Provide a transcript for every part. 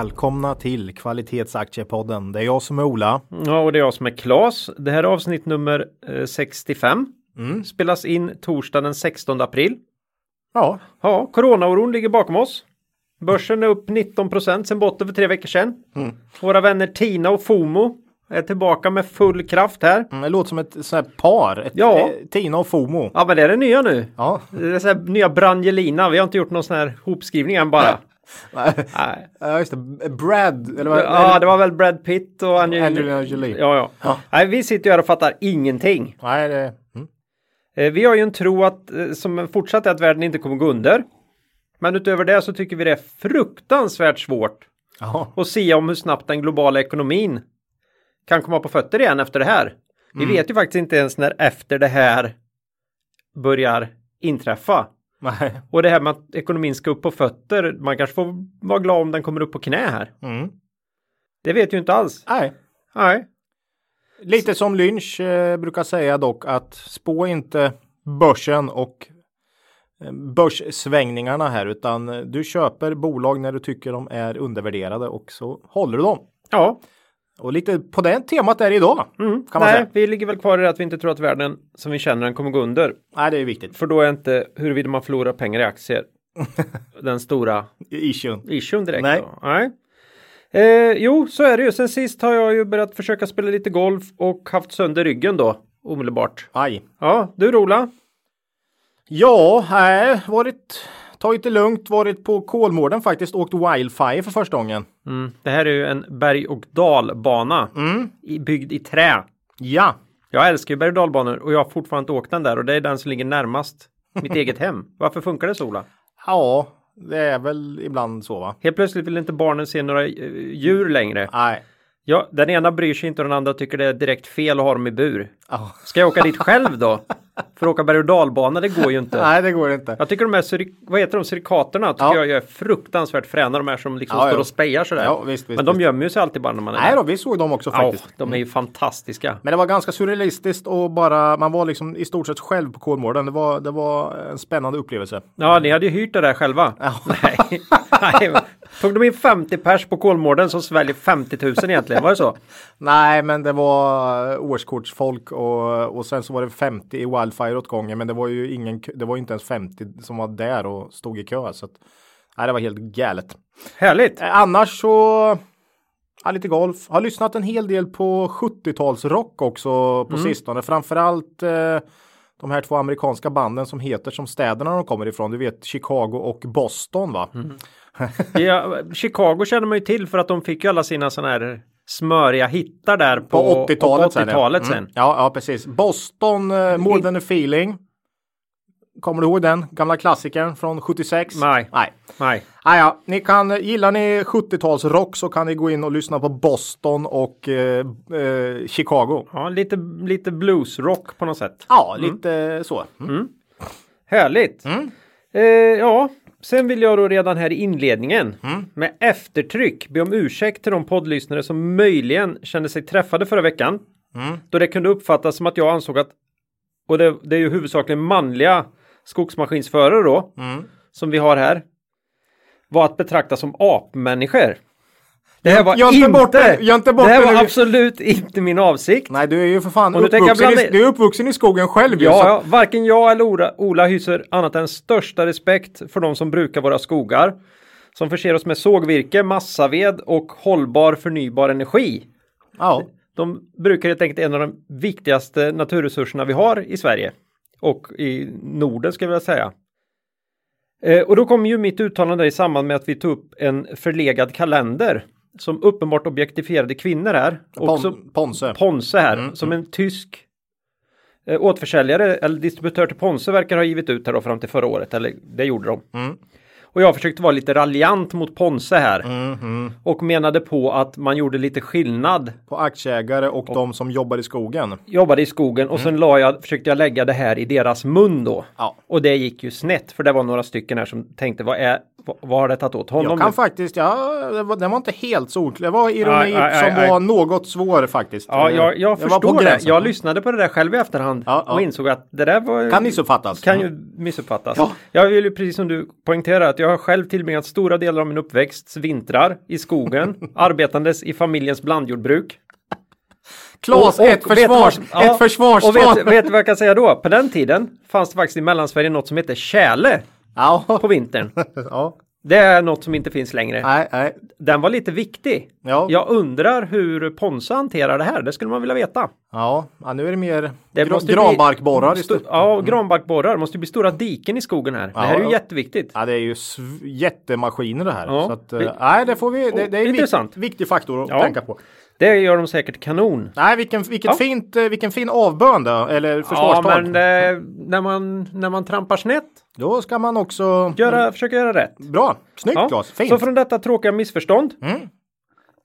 Välkomna till Kvalitetsaktiepodden. Det är jag som är Ola. Ja, och det är jag som är Klas. Det här är avsnitt nummer eh, 65. Spelas in torsdag den 16 april. Ja, Ja, coronaoron ligger bakom oss. Börsen är upp 19 procent sedan botten för tre veckor sedan. Våra vänner Tina och Fomo är tillbaka med full kraft här. mm, det låter som ett sånt här par. Ett, Ja. eh, Tina och Fomo. Ja, men det är det nya nu. Ja, Det är så här nya Brangelina. Vi har inte gjort någon sån här hopskrivning än bara. Nej. Ja just det. Brad. Eller vad? Ja, det var väl Brad Pitt och Angelina. Angelina Jolie. Ja, ja. Ja. Nej, vi sitter ju här och fattar ingenting. Nej, det... Mm. Eh, Vi har ju en tro att, eh, som fortsatt är att världen inte kommer gå under. Men utöver det så tycker vi det är fruktansvärt svårt Ja. att se om hur snabbt den globala ekonomin kan komma på fötter igen efter det här. Vi vet ju faktiskt inte ens när efter det här börjar inträffa. Nej. Och det här med att ekonomin ska upp på fötter, man kanske får vara glad om den kommer upp på knä här. Mm. Det vet ju inte alls. Nej. Nej. Lite som Lynch eh, brukar säga dock att spå inte börsen och eh, börssvängningarna här utan du köper bolag när du tycker de är undervärderade och så håller du dem. Ja, Och lite på det temat är det idag. mm. Nej, vi ligger väl kvar i det att vi inte tror att världen som vi känner den kommer gå under. Nej, det är viktigt. För då är inte huruvida man förlorar pengar i aktier den stora Issuen. issuen direkt. Nej. Då. Nej. Eh, jo, så är det ju. Sen sist har jag ju börjat försöka spela lite golf och haft sönder ryggen då omedelbart. Aj. Ja, du Rola? Ja, nej, varit tagit det lugnt, varit på Kolmården faktiskt, åkt Wildfire för första gången. Mm, det här är ju en berg och dalbana Mm. i, byggd i trä. Ja, Jag älskar ju berg och dalbanor och jag har fortfarande inte åkt den där och det är den som ligger närmast mitt eget hem. Varför funkar det så Ola? ja, det är väl ibland så va? Helt plötsligt vill inte barnen se några eh, djur längre. Nej. Ja, den ena bryr sig inte och den andra tycker det är direkt fel att ha dem i bur. Ska jag åka dit själv då? För att åka berg och dalbana, det går ju inte. Nej, det går inte. Jag tycker de här, vad heter de, surikaterna tycker Ja. jag är fruktansvärt fräna. De här som liksom Ja, står och spejar sådär. Ja, visst, visst, Men de visst. gömmer ju sig alltid bara när man är Nej där. då, vi såg dem också faktiskt. de är ju fantastiska. Men det var ganska surrealistiskt och bara, man var liksom i stort sett själv på Kolmården. Det var, det var en spännande upplevelse. Ja, ni hade ju hyrt det där själva. Nej. Nej. Tog de in 50 pers på Kolmården som sväljer 50 000 egentligen? Var det så? Nej, men det var årskortsfolk och, och sen så var det 50 i Wildfire åt gången. Men det var ju ingen, det var inte ens 50 som var där och stod i kö. Så att, nej, det var helt galet. Härligt. Eh, Annars så, ja, lite golf. Har lyssnat en hel del på 70-talsrock också på sistone. Framförallt eh, de här två amerikanska banden som heter som städerna de kommer ifrån. Du vet Chicago och Boston va? Ja, Chicago känner man ju till för att de fick ju alla sina sådana här smöriga hittar där på, På 80-talet sen. 80-talet ja. sen. Mm. Ja, ja, precis. Boston, eh, More than a feeling. Kommer du ihåg den gamla klassikern från 76? Nej. Nej. Nej. Ah, ja, ni kan, gillar ni 70-talsrock så kan ni gå in och lyssna på Boston och eh, eh, Chicago. Ja, lite, lite bluesrock på något sätt. Ja, lite så. Mm. Härligt. Eh, ja, sen vill jag då redan här i inledningen med eftertryck be om ursäkt till de poddlyssnare som möjligen kände sig träffade förra veckan. Då det kunde uppfattas som att jag ansåg att, och det, det är ju huvudsakligen manliga skogsmaskinsförare då, som vi har här, var att betrakta som apmänniskor. Det här var Gör inte bort det, gör inte bort det här var nu. absolut inte min avsikt. Nej, du är ju för fan Och jag uppvuxen, blanda i, du är uppvuxen i skogen själv ju, Ja, så- ja, varken jag eller Ola, Ola hyser annat än största respekt för de som brukar våra skogar. Som förser oss med sågvirke, massaved och hållbar förnybar energi. ja. De brukar helt enkelt en av de viktigaste naturresurserna vi har i Sverige. Och i Norden ska jag vilja säga. Eh, och då kom ju mitt uttalande i samband med att vi tog upp en förlegad kalender som uppenbart objektifierade kvinnor här. Och så- Pon, Ponse. Ponse här som en tysk eh, återförsäljare eller distributör till Ponse verkar ha givit ut här då fram till förra året eller det gjorde de. Och jag försökte vara lite raljant mot Ponse här. Mhm. Och menade på att man gjorde lite skillnad. På aktieägare och, de som jobbar i skogen. Jobbade i skogen och sen la jag, försökte jag lägga det här i deras mun då. Ja. Och det gick ju snett för det var några stycken här som tänkte vad är, vad, har det tagit åt honom? Jag kan faktiskt, ja, det var, den var inte helt solklar. Det var ironi Nej, nej, som nej, var något svår faktiskt. Ja, jag, jag förstår det. Jag lyssnade på det där själv i efterhand Ja, ja. och insåg att det där var Kan missuppfattas. kan ju missuppfattas. Ja. Jag vill ju precis som du poängtera att jag har själv tillbringat stora delar av min uppväxt vintrar i skogen, arbetandes i familjens blandjordbruk. Klas, Och- och ett vet försvars, ja, ett försvarstal. Och vet, vet vad jag kan säga då? På den tiden fanns det faktiskt i Mellansverige något som heter tjäle Ja. på vintern. ja. Det är något som inte finns längre. Nej, nej. Den var lite viktig. Ja. Jag undrar hur Ponsa hanterar det här. Det skulle man vilja veta. Ja, ja, nu är det mer Det gra- bli- granbarkborrar Sto- istället. Ja, granbarkborrar. Det måste bli stora diken i skogen här. det här är ju ja. jätteviktigt. Ja, det är ju jättemaskiner det här. Ja. Så att, eh, nej, det får vi. Det, det är en Intressant. vik- viktig faktor att Ja. tänka på. Det gör de säkert kanon. Nej, vilken, vilket Ja. fint, eh, vilken fin avbön då, eller Ja, försvarstal. men eh, när, man, när man trampar snett, Då ska man också... göra, försöka göra rätt. Bra, snyggt Ja. Claes, fint. Så från detta tråkiga missförstånd Mm.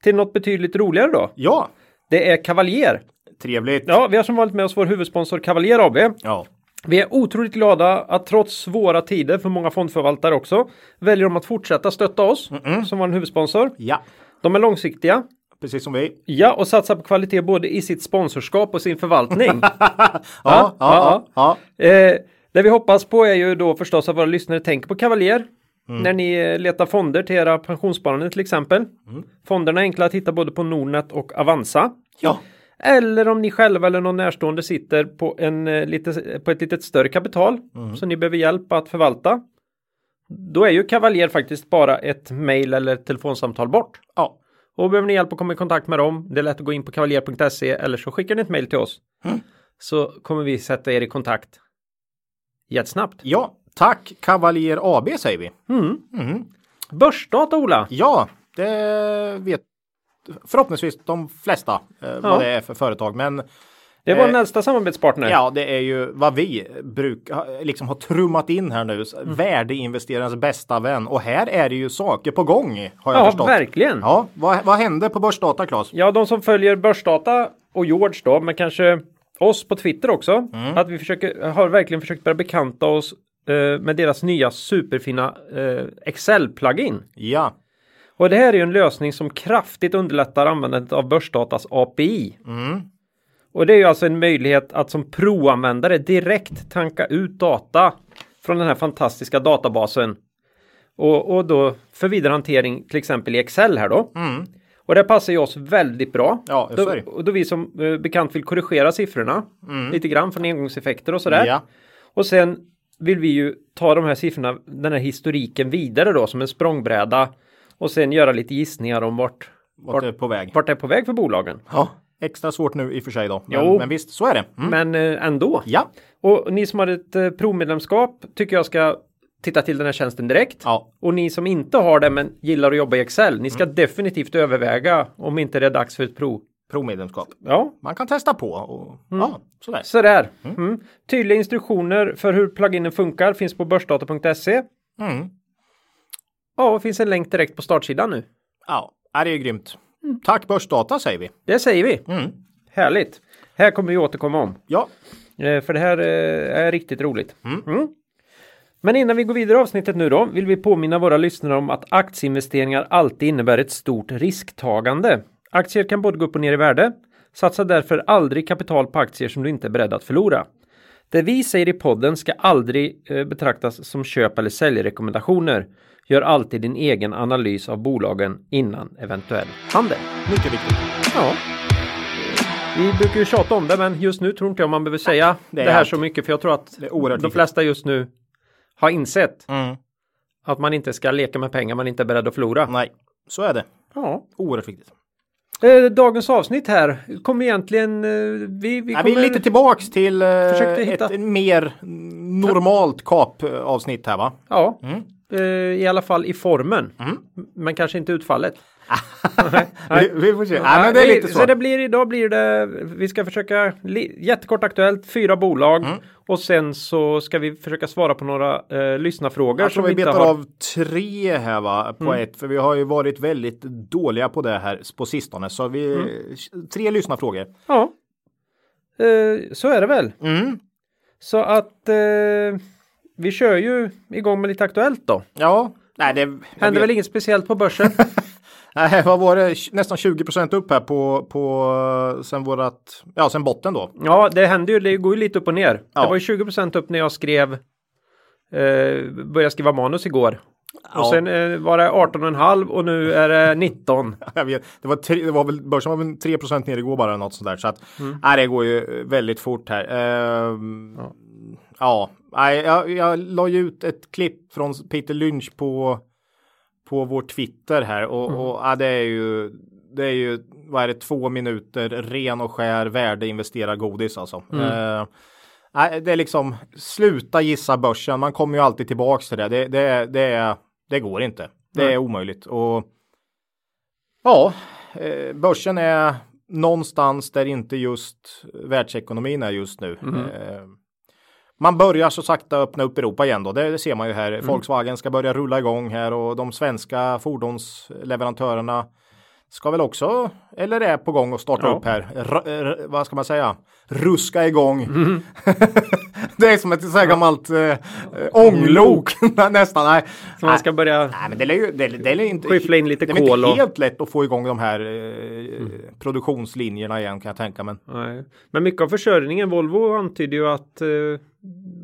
till något betydligt roligare då. Ja, Det är Cavalier. trevligt. Ja, vi har som vanligt med oss vår huvudsponsor Cavalier AB. Ja. Vi är otroligt glada att trots svåra tider för många fondförvaltare också väljer de att fortsätta stötta oss som vår huvudsponsor. ja, De är långsiktiga. Precis som vi. Ja, och satsar på kvalitet både i sitt sponsorskap och sin förvaltning. Ja, ja, ja. ja. Eh, det vi hoppas på är ju då förstås att våra lyssnare tänker på Cavalier. När ni letar fonder till era pensionssparande till exempel. Fonderna är enkla att hitta både på Nordnet och Avanza. ja. Eller om ni själva eller någon närstående sitter på, en, eh, lite, på ett litet större kapital som ni behöver hjälp att förvalta. Då är ju Cavalier faktiskt bara ett mail eller ett telefonsamtal bort. ja. Och behöver ni hjälp att komma i kontakt med dem, det är lätt att gå in på kavaljer.se eller så skickar ni ett mail till oss. Så kommer vi sätta er i kontakt jättesnabbt. Ja, tack Cavalier AB säger vi. Börsdata Ola! Ja, det vet förhoppningsvis de flesta eh, Ja. vad det är för företag. Men Det var Eh, en äldsta samarbetspartner. ja, det är ju vad vi brukar liksom ha trummat in här nu. Mm. Värdeinvesterarens bästa vän. Och här är det ju saker på gång har jag Ja, förstått. verkligen. Ja, vad, vad hände på Börsdata Claes? Ja, de som följer Börsdata och George då, men kanske oss på Twitter också. Mm. Att vi försöker, har verkligen försökt börja bekanta oss eh, med deras nya superfina eh, Excel-plugin. Ja, Och det här är ju en lösning som kraftigt underlättar användandet av Börsdatas API. Mm. Och det är ju alltså en möjlighet att som proanvändare direkt tanka ut data från den här fantastiska databasen. Och, och då för vidare hantering till exempel i Excel här då. Och det passar ju oss väldigt bra. Mm. Ja, då, och då vi som eh, bekant vill korrigera siffrorna lite grann från engångseffekter och sådär. Mm. ja, Och sen vill vi ju ta de här siffrorna, den här historiken vidare då som en språngbräda och sen göra lite gissningar om vart, vart är på väg. vart det är på väg för bolagen. Ja, extra svårt nu i och för sig då. Jo. Men, men visst, så är det. Mm. Men eh, ändå. Ja, Och ni som har ett eh, provmedlemskap tycker jag ska titta till den här tjänsten direkt. ja, Och ni som inte har det men gillar att jobba i Excel, ni ska Mm. definitivt överväga om inte det är dags för ett prov. provmedlemskap. Ja, Man kan testa på och ja, sådär. sådär. Mm. Tydliga instruktioner för hur pluginen funkar finns på börsdata.se. Mm. Ja, och finns en länk direkt på startsidan nu. Ja, det är grymt. Tack Börsdata säger vi. Det säger vi. Mm. Härligt. Här kommer vi återkomma om. Ja, Eh, För det här eh, är riktigt roligt. Mm. Men innan vi går vidare i avsnittet nu då vill vi påminna våra lyssnare om att aktieinvesteringar alltid innebär ett stort risktagande. Aktier kan både gå upp och ner i värde. Satsa därför aldrig kapital på aktier som du inte är beredd att förlora. Det vi säger i podden ska aldrig eh, betraktas som köp eller säljrekommendationer. Gör alltid din egen analys av bolagen innan eventuell handel. mycket viktigt. Ja. Vi brukar ju tjata om det men just nu tror inte jag man behöver säga det, det är här allt. så mycket för jag tror att de flesta just nu har insett Mm. att man inte ska leka med pengar man inte är beredd att förlora. Nej, så är det. Ja. Oerhört viktigt. Eh, Dagens avsnitt här kommer egentligen... eh, Vi, vi, Nej, kommer, vi är lite tillbaks till eh, ett mer normalt kapavsnitt här va? Ja, Mm. Eh, i alla fall i formen. Men kanske inte utfallet. vi, vi får se. Nej, men det är lite så. så det blir, idag blir det, vi ska försöka, jättekort aktuellt, fyra bolag. Mm. Och sen så ska vi försöka svara på några eh, lyssnarfrågor. Jag tror som vi betar har- av tre här va, på Mm. ett. För vi har ju varit väldigt dåliga på det här på sistone. Så vi, Mm. tre lyssnarfrågor. Ja. Eh, så är det väl. Mm. Så att eh, vi kör ju igång med lite aktuellt då. Ja, nej det vet- väl inget speciellt på börsen? Nej, vad var det? Nästan 20% upp här på, på sen vårat, ja sen botten då. ja, det händer ju, det går ju lite upp och ner. Ja. Det var ju 20% upp när jag skrev, eh, började skriva manus igår. Ja. Och sen eh, var det 18,5 och nu är det 19. Jag vet, det var, tre, det var väl, börsen var väl 3 ner igår bara något sånt där. Så att, Mm. nej, det går ju väldigt fort här. Ehm, ja, nej, jag, jag la ju ut ett klipp från Peter Lynch på, på vår Twitter här och, Mm. och ja, det är ju det är ju, vad är det, två minuter ren och skär värdeinvesterad godis alltså. Mm. Eh, det är liksom, sluta gissa börsen, man kommer ju alltid tillbaks till det. Det, det, det, det går inte. Det är Nej. omöjligt. Och ja, eh, börsen är någonstans där inte just världsekonomin är just nu. Eh, man börjar så sakta öppna upp Europa igen då. Det, ser man ju här. Volkswagen ska börja rulla igång här och de svenska fordonsleverantörerna ska väl också, eller är på gång att starta Ja. upp här. R- r- vad ska man säga? Ruska igång. det är som ett så här gammalt eh, eh, ånglok nästan. Nej. Så man ska börja Nej, men det är ju det, det är inte, Skyffla in lite det är kol inte och- helt lätt att få igång de här eh, produktionslinjerna igen kan jag tänka mig. Nej. Men mycket av försörjningen, Volvo antyder ju att eh,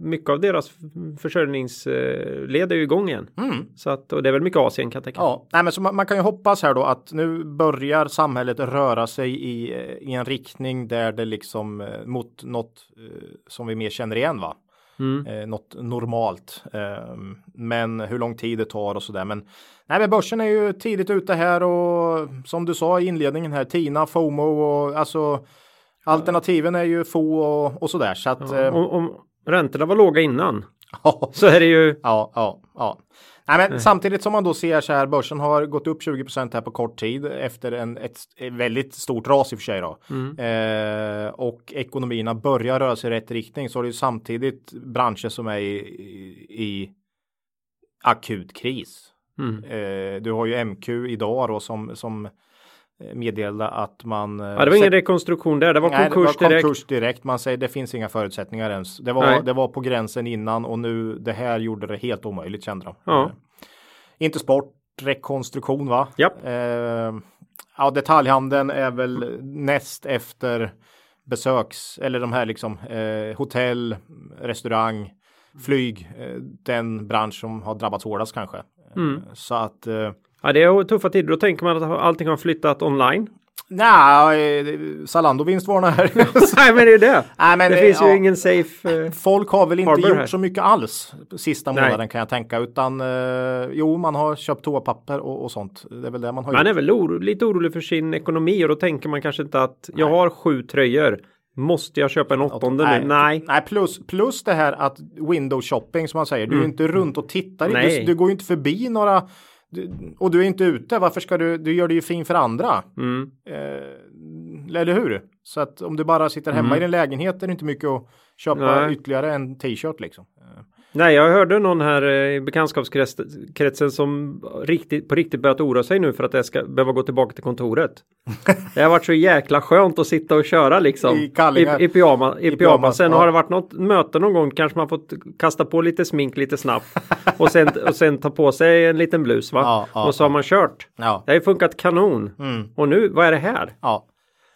mycket av deras försörjningsled är ju igång igen. Så att, och det är väl mycket Asien kan jag tänka. Ja, nej, men så man, man kan ju hoppas här då att nu börjar samhället röra sig i, eh, i en riktning där det liksom eh, mot något eh, som vi mer känner igen va. Mm. Eh, något normalt. Eh, men hur lång tid det tar och sådär. Men, nej, men börsen är ju tidigt ute här och som du sa i inledningen här, Tina, FOMO och alltså alternativen är ju få och, och sådär. Så att, eh, Om, om räntorna var låga innan så är det ju ja, ja, ja. Nej, men samtidigt som man då ser så här, börsen har gått upp 20 här på kort tid efter en, ett, ett väldigt stort ras i och för sig då. Eh, och ekonomierna börjar röra sig i rätt riktning så är det ju samtidigt branscher som är i, i, i akut kris. Mm. Eh, du har ju MQ idag då som, som meddelade att man. eh, Ja, det var ingen rekonstruktion där, det var Nej, konkurs det var direkt. konkurs direkt. Man säger det finns inga förutsättningar ens. Det var, Nej. det var på gränsen innan och nu det här gjorde det helt omöjligt kände de. Ja. Eh, inte sport, rekonstruktion va? Japp. Eh, ja, detaljhandeln är väl näst efter besöks eller de här liksom eh, hotell, restaurang, flyg, eh, den bransch som har drabbats hårdast kanske. Mm. Eh, Så att eh, Ja, det är tuffa tider. Då tänker man att allting har flyttat online. nej, eh, Zalando vinstvarnar här. Nej, men det är det. Nej, men det finns ju ja. ingen safe. eh, Folk har väl inte gjort här. så mycket alls sista Nej. månaden kan jag tänka utan eh, jo man har köpt toapapper och, och sånt. Det är väl det man har Man är gjort. väl oro, lite orolig för sin ekonomi och då tänker man kanske inte att jag har sju tröjor. Måste jag köpa en åttonde nu? Nej. Nej, plus, plus det här att window shopping som man säger. Du är ju inte runt och tittar. Mm. Nej. Du, du går ju inte förbi några du, och du är inte ute. Varför ska du? Du gör det ju fin för andra. Mm. Eh, eller hur? Så att om du bara sitter hemma i din lägenhet är det inte mycket att köpa Mm. Nej. ytterligare en t-shirt liksom. Nej, jag hörde någon här eh, i bekantskapskretsen som riktigt, på riktigt börjat oroa sig nu för att jag ska behöva gå tillbaka till kontoret. Det har varit så jäkla skönt att sitta och köra liksom. I. I, i, pyjama, i, I pyjamas. pyjamas, Sen ja. har det varit något möte någon gång kanske man fått kasta på lite smink lite snabbt. och, sen, och sen ta på sig en liten blus va. Ja, ja, och så har man kört. Ja. Det har ju funkat kanon. Mm. Och nu, vad är det här? Ja.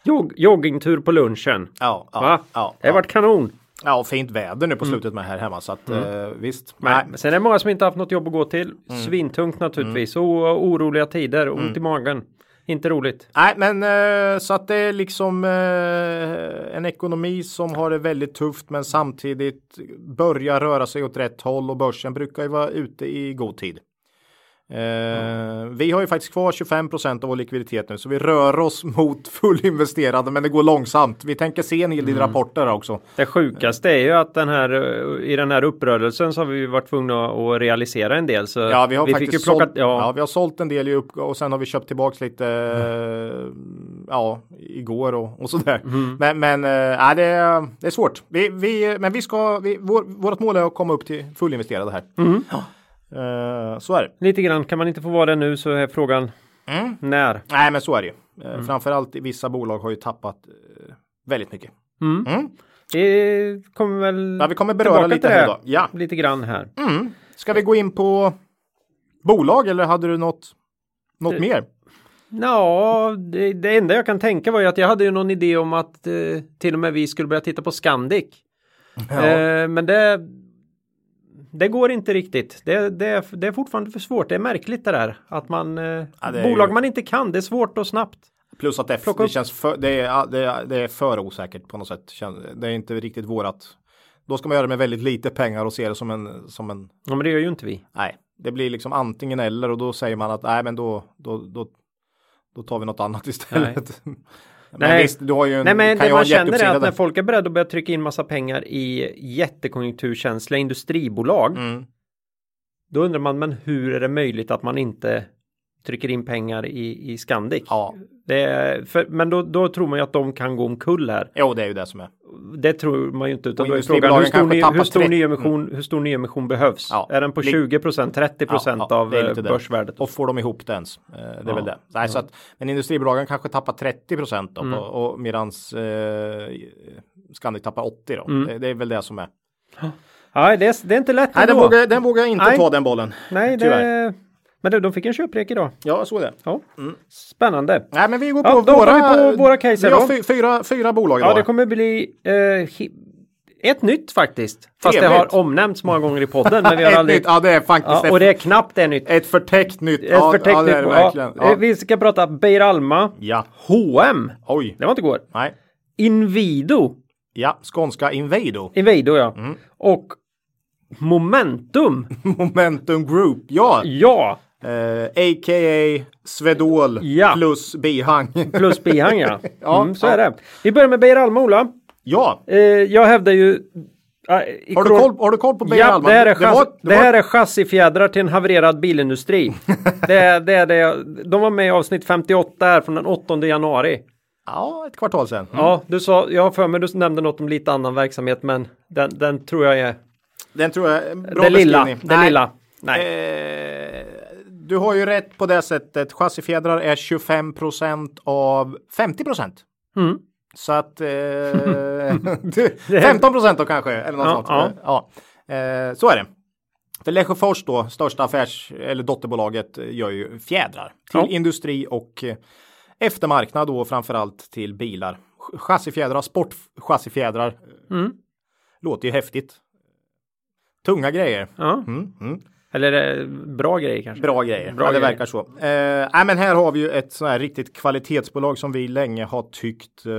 Jog, joggingtur på lunchen. Ja, ja, Va? ja, det har varit kanon. Ja, och fint väder nu på slutet med här hemma så att eh, visst. Nej. men sen är det många som inte haft något jobb att gå till. Mm. Svintungt naturligtvis. Och oroliga tider. Ont i magen. Inte roligt. Nej, men eh, så att det är liksom eh, en ekonomi som har det väldigt tufft men samtidigt börjar röra sig åt rätt håll och börsen brukar ju vara ute i god tid. Eh, Vi har ju faktiskt kvar 25% av vår likviditet nu så vi rör oss mot fullinvesterade men det går långsamt. Vi tänker se en hel del rapporter också. Det sjukaste är ju att den här, eh, i den här upprörelsen så har vi varit tvungna att realisera en del. Så Ja, vi har fick faktiskt ju plocka, sålt, ja. ja, vi har sålt en del i upp och sen har vi köpt tillbaks lite eh, ja, igår och, och sådär. Mm. Men, men äh, det, är, det är svårt. Vi, vi, men vi ska, vi, vår, vårt mål är att komma upp till fullinvesterade här. Mm. Ja. Eh, så är det. Lite grann, kan man inte få vara det nu så är frågan Mm. när. Nej, men så är det ju. Eh, Mm. Framförallt i vissa bolag har ju tappat eh, väldigt mycket. Mm. Mm. Det kommer väl Ja, vi kommer beröra lite här då. Ja. lite grann här. Mm. Ska vi gå in på bolag eller hade du något, något Det- mer? Ja, det, det enda jag kan tänka var ju att jag hade ju någon idé om att eh, till och med vi skulle börja titta på Scandic. Eh, men det det går inte riktigt. Det, det, är, det är fortfarande för svårt. Det är märkligt det där. Att man... Eh, Ja, bolag ju- man inte kan. Det är svårt och snabbt. Plus att det, det känns för, det, är, det, är, det är för osäkert på något sätt. Det är inte riktigt vårat. Då ska man göra det med väldigt lite pengar och se det som en, som en, Ja, men det gör ju inte vi. nej, det blir liksom antingen eller och då säger man att nej, men då, då, då, då tar vi något annat istället. men Nej. visst, du har ju en, Nej, men det man känner är att när folk är beredda att börja trycka in massa pengar i jättekonjunkturkänsliga industribolag. Mm. Då undrar man, men hur är det möjligt att man inte trycker in pengar i, i Scandic? Ja, är, för, men då, då tror man ju att de kan gå omkull här. jo, det är ju det som är. Det tror man ju inte. Utan Och då är frågan hur industribolagen stor, ny, hur, stor 30 nyemission, hur stor nyemission behövs? Ja. Är den på Lik- 20 procent, 30 procent Ja, av eh, börsvärdet? Och får de ihop det ens? Eh, Det är väl det. Nej, så att, men industribolagen kanske tappar 30 procent Mm. och, och medans eh, Scandic tappar 80 då. Mm. Det, det är väl det som är. Nej, det är, det är inte lätt Nej, den vågar, den vågar jag inte Nej. ta den bollen. Nej, det... Men du, de fick en köprek idag. Ja, jag såg det. Ja. Mm. Spännande. Nej, men vi går på Ja, våra, vi på våra case Vi har fy, fyra, fyra bolag idag. Ja, det kommer bli eh, ett nytt faktiskt. Fast det Trevligt. har omnämnts många gånger i podden. Men vi har aldrig... nytt, ja, det är faktiskt Ja, och det är knappt det nytt. ett, förtäckt nytt. Ett ja, förtäckt ja, det nytt. det verkligen. eh, Ja. Vi ska prata Beijer Alma, ja, H&M. oj. Det var inte igår. Nej. Invido. Ja, skånska Invado. Invido ja. Mm. Och Momentum. Momentum Group. Ja, Ja, eh, a.k.a. Svedol Ja. plus bihang. plus bihang ja. Ja, mm, så ja. är det. Vi börjar med Beijer Alma Ola. ja, Eh, jag hävdar ju... i har du, koll, har du koll på Beijer Ja, Alma? det här är, det, var, det, det, var, här är chassifjädrar till en havererad bilindustri. det, är, det är det. De var med i avsnitt 58 här från den 8 januari. Ja, ett kvartal sedan. Ja, du sa, jag har för mig du nämnde något om lite annan verksamhet, men den, den tror jag är Den tror jag är en bra det lilla. Det Nej. lilla. Nej. Eh, du har ju rätt på det sättet. Chassifjädrar är 25% av 50 Mm. Så att eh, 15 då kanske. Eller något Ja, sånt. Ja. Eh, så är det. För Lesjöfors då, största affärs eller dotterbolaget, eh, gör ju fjädrar till Ja. industri och eh, eftermarknad då framförallt till bilar. Ch- Chassifjädrar, sportchassifjädrar. Mm. Låter ju häftigt. Tunga grejer. Ja. Mm, mm. Eller eh, bra grejer kanske. Bra grejer. Bra ja, det grejer. verkar så. Eh, nej, men här har vi ju ett sånt här riktigt kvalitetsbolag som vi länge har tyckt eh,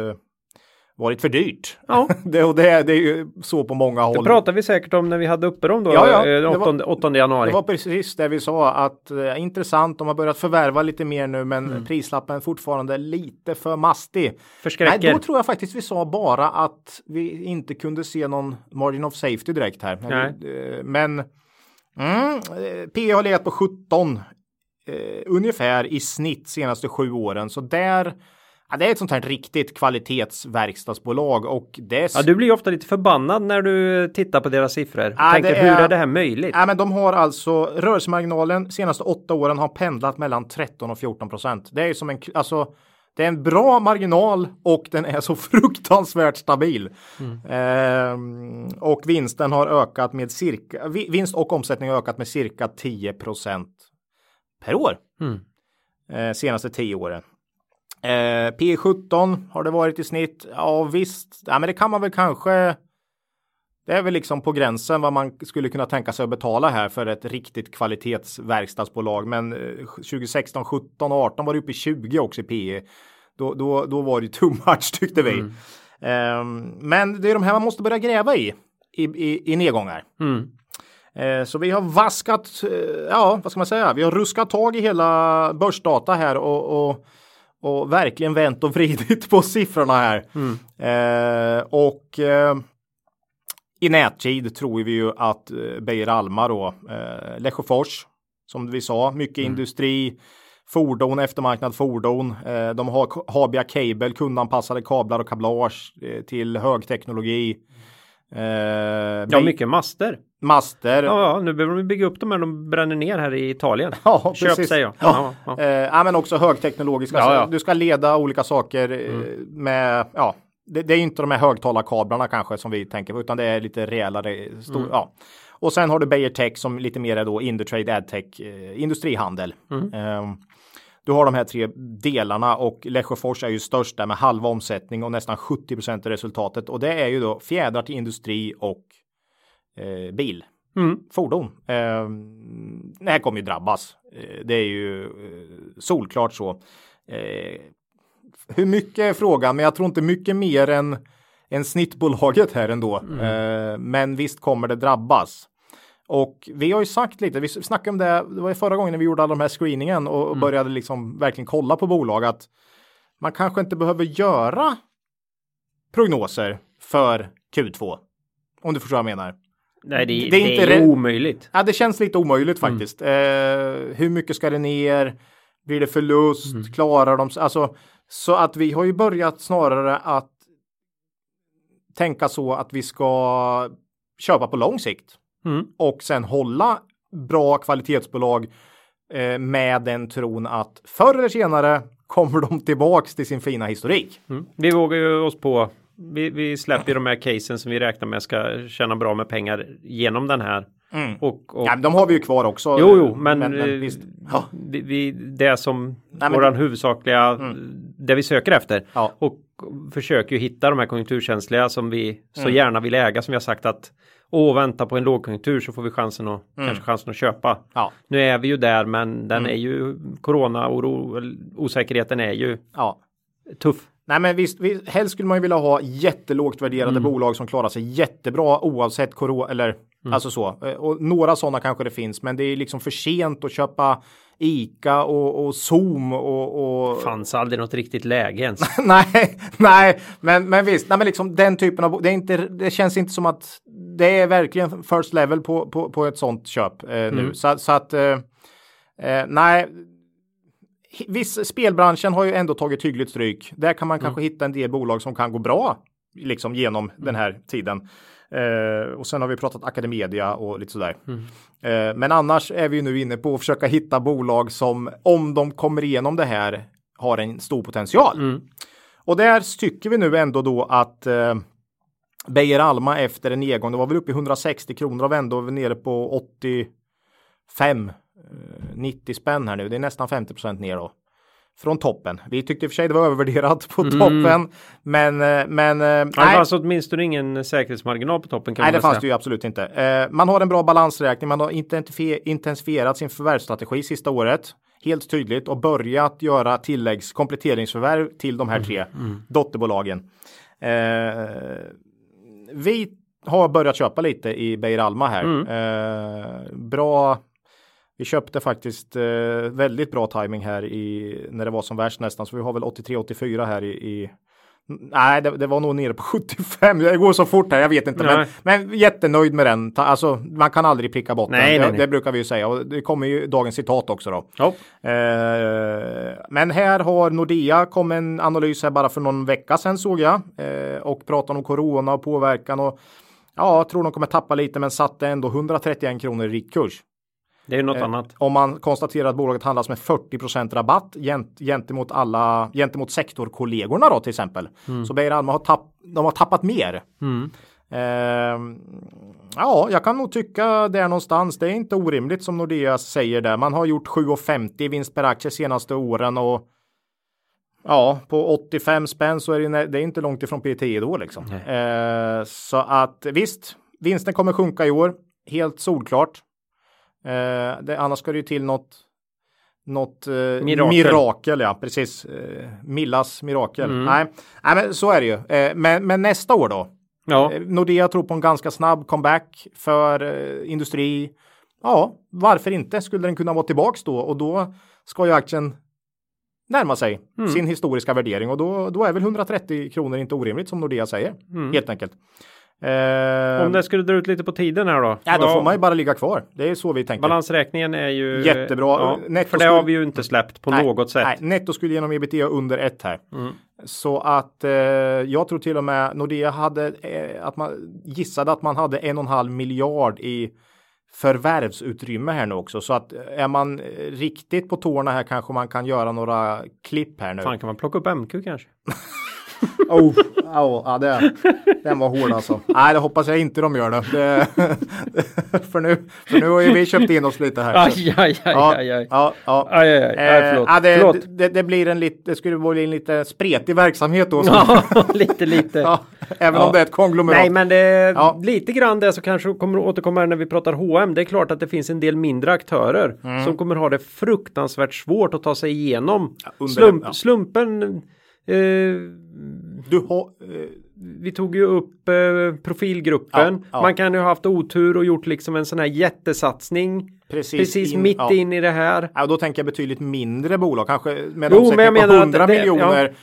varit för dyrt. Ja. det, och det, det är ju så på många Det håll. pratar vi säkert om när vi hade uppe dem då, Ja, ja, eh, det var- 8, 8 januari. Det var precis det vi sa att eh, intressant. De har börjat förvärva lite mer nu, men Mm. prislappen är fortfarande lite för mastig. Nej, Förskräcker. då tror jag faktiskt vi sa bara att vi inte kunde se någon margin of safety direkt här. Nej. eh, men mm, eh, P har legat på 17 eh, ungefär i snitt senaste sju åren. Så där, ja, det är ett sånt här riktigt kvalitetsverkstadsbolag och det är Ja, du blir ju ofta lite förbannad när du tittar på deras siffror. Ja, tänker, det hur är- är det här möjligt? Ja, men de har alltså rörelsemarginalen senaste åtta åren har pendlat mellan 13 och 14 procent. Det är ju som en, alltså, det är en bra marginal och den är så fruktansvärt stabil. Ehm, och vinsten har ökat med cirka, vi- vinst och omsättning har ökat med cirka 10 procent per år. Mm. Eh, senaste 10 åren. Eh, P 17 har det varit i snitt. Ja visst, ja, men det kan man väl kanske det är väl liksom på gränsen vad man skulle kunna tänka sig att betala här för ett riktigt kvalitetsverkstadsbolag. Men eh, 2016, 17 och 18 var det uppe i 20 också i PE. Då, då, då var det too much tyckte vi. Ehm, men det är de här man måste börja gräva i i, i, i nedgångar. Mm. Eh, så vi har vaskat, eh, ja vad ska man säga, vi har ruskat tag i hela börsdata här och, och, och verkligen vänt och vridit på siffrorna här. Mm. Eh, och eh, i nättid tror vi ju att eh, Beijer Alma då, eh, Lesjöfors, som vi sa, mycket Mm. industri, fordon, eftermarknad fordon. Eh, de har Habia Cable, kundanpassade kablar och kablage eh, till högteknologi. Eh, Ja, mycket master. Master. Ja, ja, nu behöver de bygga upp dem när de bränner ner här i Italien. Ja, Köp precis. säger jag. Ja. Ja, ja. Eh, men också högteknologiska. Mm. Du ska leda olika saker eh, med, ja, det, det är inte de här högtalarkablarna kanske som vi tänker på, utan det är lite rejälare. Stor, Mm. ja. Och sen har du Beijer Tech som lite mer är då Indutrade AdTech, eh, industrihandel. Mm. Eh, du har de här tre delarna och Lesjöfors är ju störst där med halva omsättning och nästan 70% i resultatet. Och det är ju då fjädrar till industri och eh, bil Mm. fordon. Eh, det här kommer ju drabbas. Eh, det är ju eh, solklart så. Hur mycket är frågan, men jag tror inte mycket mer än, än snittbolaget här ändå. Eh, men visst kommer det drabbas. Och vi har ju sagt lite, vi snackade om det, det var ju förra gången när vi gjorde alla de här screeningen och, och började liksom verkligen kolla på bolag att man kanske inte behöver göra prognoser för Q2. Om du förstår vad jag menar. Nej, det, Det är inte är omöjligt. Ja, det känns lite omöjligt faktiskt. Eh, hur mycket ska det ner? Blir det förlust? Klarar de sig? Alltså, så att vi har ju börjat snarare att tänka så att vi ska köpa på lång sikt Mm. och sen hålla bra kvalitetsbolag eh, med den tron att förr eller senare kommer de tillbaks till sin fina historik. Mm. Vi vågar ju oss på. Vi, vi släpper de här casen som vi räknar med ska tjäna bra med pengar genom den här. Och, och Ja, men de har vi ju kvar också. Jo, jo, men, men, eh, visst. Ja. vi, det som men- våran huvudsakliga, det vi söker efter. Ja. Och försöker ju hitta de här konjunkturkänsliga som vi så Mm. gärna vill äga som vi har sagt att Åh, vänta på en lågkonjunktur så får vi chansen att, kanske chansen att köpa. Mm. Ja. Nu är vi ju där men den är ju corona oro, osäkerheten är ju ja. tuff. Nej men visst, vi, helst skulle man ju vilja ha jättelågt värderade bolag som klarar sig jättebra oavsett corona eller alltså så. Eh, Och några sådana kanske det finns, men det är liksom för sent att köpa Ica och, och Zoom och, och... Fanns aldrig något riktigt läge ens. nej, nej, men, men visst, nej men liksom den typen av, det är inte, det känns inte som att det är verkligen first level på, på, på ett sånt köp eh, nu. Så, så att, eh, eh, nej, viss spelbranschen har ju ändå tagit hyggligt stryk. Där kan man kanske hitta en del bolag som kan gå bra liksom genom den här tiden. Eh, och sen har vi pratat Academedia och lite sådär. Eh, men annars är vi nu inne på att försöka hitta bolag som om de kommer igenom det här har en stor potential. Och där tycker vi nu ändå då att eh, Beijer Alma efter en nedgång, det var väl uppe i 160 kronor och ändå nere på 85 eh, 90 spänn här nu. Det är nästan 50 ner då. Från toppen. Vi tyckte i och för sig det var övervärderat på toppen. Men, eh, men eh, Det nej, fanns åtminstone ingen säkerhetsmarginal på toppen kan nej man det fanns säga. det ju absolut inte. Eh, man har en bra balansräkning. Man har intensifier- intensifierat sin förvärvsstrategi sista året. Helt tydligt och börjat göra tilläggs kompletteringsförvärv till de här tre dotterbolagen. Eh, vi har börjat köpa lite i Beijer Alma här. Eh, bra. Vi köpte faktiskt eh, väldigt bra timing här i när det var som värst nästan, så vi har väl 83-84 här i, i Nej, det, det var nog nere på 75. Det går så fort här, jag vet inte. Men, Nej. men jättenöjd med den. Ta- Alltså, man kan aldrig pricka botten. Nej, nej, det, det brukar vi ju säga. Och det kommer ju dagens citat också då. Ja. Eh, men här har Nordea kom en analys här bara för någon vecka sedan såg jag. Eh, och pratade om corona och påverkan. Och ja, tror de kommer tappa lite men satte ändå 131 kronor i riktkurs. Det är ju Eh, något annat. Om man konstaterar att bolaget handlas med 40 rabatt gent, gentemot alla gentemot sektorkollegorna då till exempel. Så Beijer Alma har, tapp, de har tappat mer. Ehm, ja, jag kan nog tycka där någonstans. Det är inte orimligt som Nordea säger där. Man har gjort 7,50 i vinst per aktie senaste åren och ja, på 85 spänn så är det, det är inte långt ifrån PTE då liksom. Eh, så att visst, vinsten kommer sjunka i år. Helt solklart. Eh, det, annars ska det ju till något något eh, mirakel. Mirakel. ja, precis. Eh, Millas mirakel. Nej, nej, men så är det ju. Eh, men, men nästa år då? Ja. Eh, Nordea tror på en ganska snabb comeback för eh, industri. Ja, varför inte? Skulle den kunna vara tillbaks då och då ska ju aktien närma sig Mm. sin historiska värdering och då, då är väl 130 kronor inte orimligt som Nordea säger. Helt enkelt. Eh. Om det skulle dra ut lite på tiden här då? ja, då får man ju bara ligga kvar. Det är så vi tänker. Balansräkningen är ju Jättebra. Ja, Netto för det skulle- har vi ju inte släppt på något sätt. Nej, netto skulle genom ebitda under ett här. Mm. Så att eh, jag tror till och med Nordea hade eh, att man gissade att man hade en och en halv miljard i förvärvsutrymme här nu också. Så att eh, är man eh, riktigt på tårna här kanske man kan göra några klipp här nu. Fan, kan man plocka upp MQ kanske? Oh, oh, ja, det, den var hård alltså. Nej, det hoppas jag inte de gör det. det för, nu, för nu har ju vi köpt in oss lite här. Aj, aj, aj, Ja, aj, aj. ja, ja. Aj, aj, Eh, förlåt. ja, det, förlåt. Det, det blir en lite, det skulle vara en lite spretig verksamhet då. Ja, lite, lite. Ja, även Ja. om det är ett konglomerat. Nej, men det Ja. lite grann det så kanske kommer återkomma när vi pratar H&M. Det är klart att det finns en del mindre aktörer Mm. som kommer ha det fruktansvärt svårt att ta sig igenom. under- Slump, ja. Slumpen. Eh, Du har, eh, vi tog ju upp eh, profilgruppen. Ja, ja. Man kan ju ha haft otur och gjort liksom en sån här jättesatsning. precis, Precis in- mitt ja. in i det här. Ja, då tänker jag betydligt mindre bolag, kanske med Jo, omsättning men jag menar att 100 det- miljoner.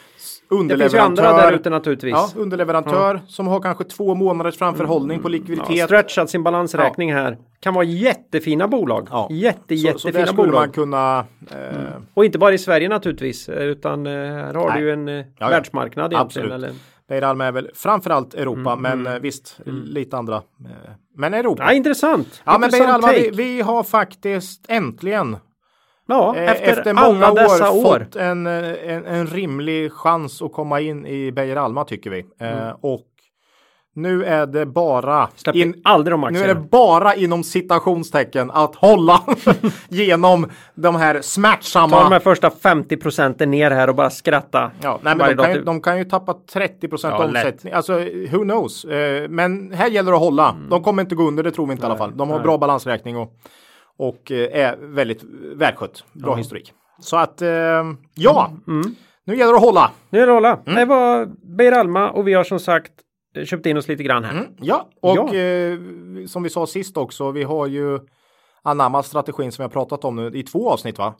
Ja. s- Det finns ju Underleverantör. andra där ute naturligtvis. Ja, underleverantör som har kanske två månaders framförhållning på Ja, likviditet. stretchat sin balansräkning här. Kan vara jättefina bolag. Ja. Jätte, så, så jättefina där skulle bolag. man kunna eh, Och inte bara i Sverige naturligtvis, utan eh, här har Nej. du ju en eh, ja. världsmarknad. Absolut. Eller? Beijer Alma är väl framförallt Europa, Mm, men eh, visst, lite andra. eh, Men Europa. Ja, intressant. Ja, men Intressant Alma, vi, take. vi har faktiskt äntligen ja, eh, efter, efter alla många dessa år, år. fått en, eh, en, en rimlig chans att komma in i Beijer Alma tycker vi. Eh, och nu är det bara Släpp in, aldrig de nu är det bara inom citationstecken att hålla genom de här smärtsamma Ta de här första 50 procenten ner här och bara skratta. Ja, nej, men de, kan ju, till- de kan ju tappa 30 procent Ja, lätt. omsättning. Alltså, who knows? Eh, men här gäller det att hålla. Mm. De kommer inte gå under, det tror vi inte i alla fall. De har bra balansräkning och, och eh, är väldigt välskött. Bra historik. Så att, eh, ja, Mm. nu gäller det att hålla. Nu är det hålla. Mm. Det var Beijer Alma och vi har som sagt eh, köpt in oss lite grann här. Ja, och Ja. Som vi sa sist också, vi har ju anammat strategin som har pratat om nu i två avsnitt va?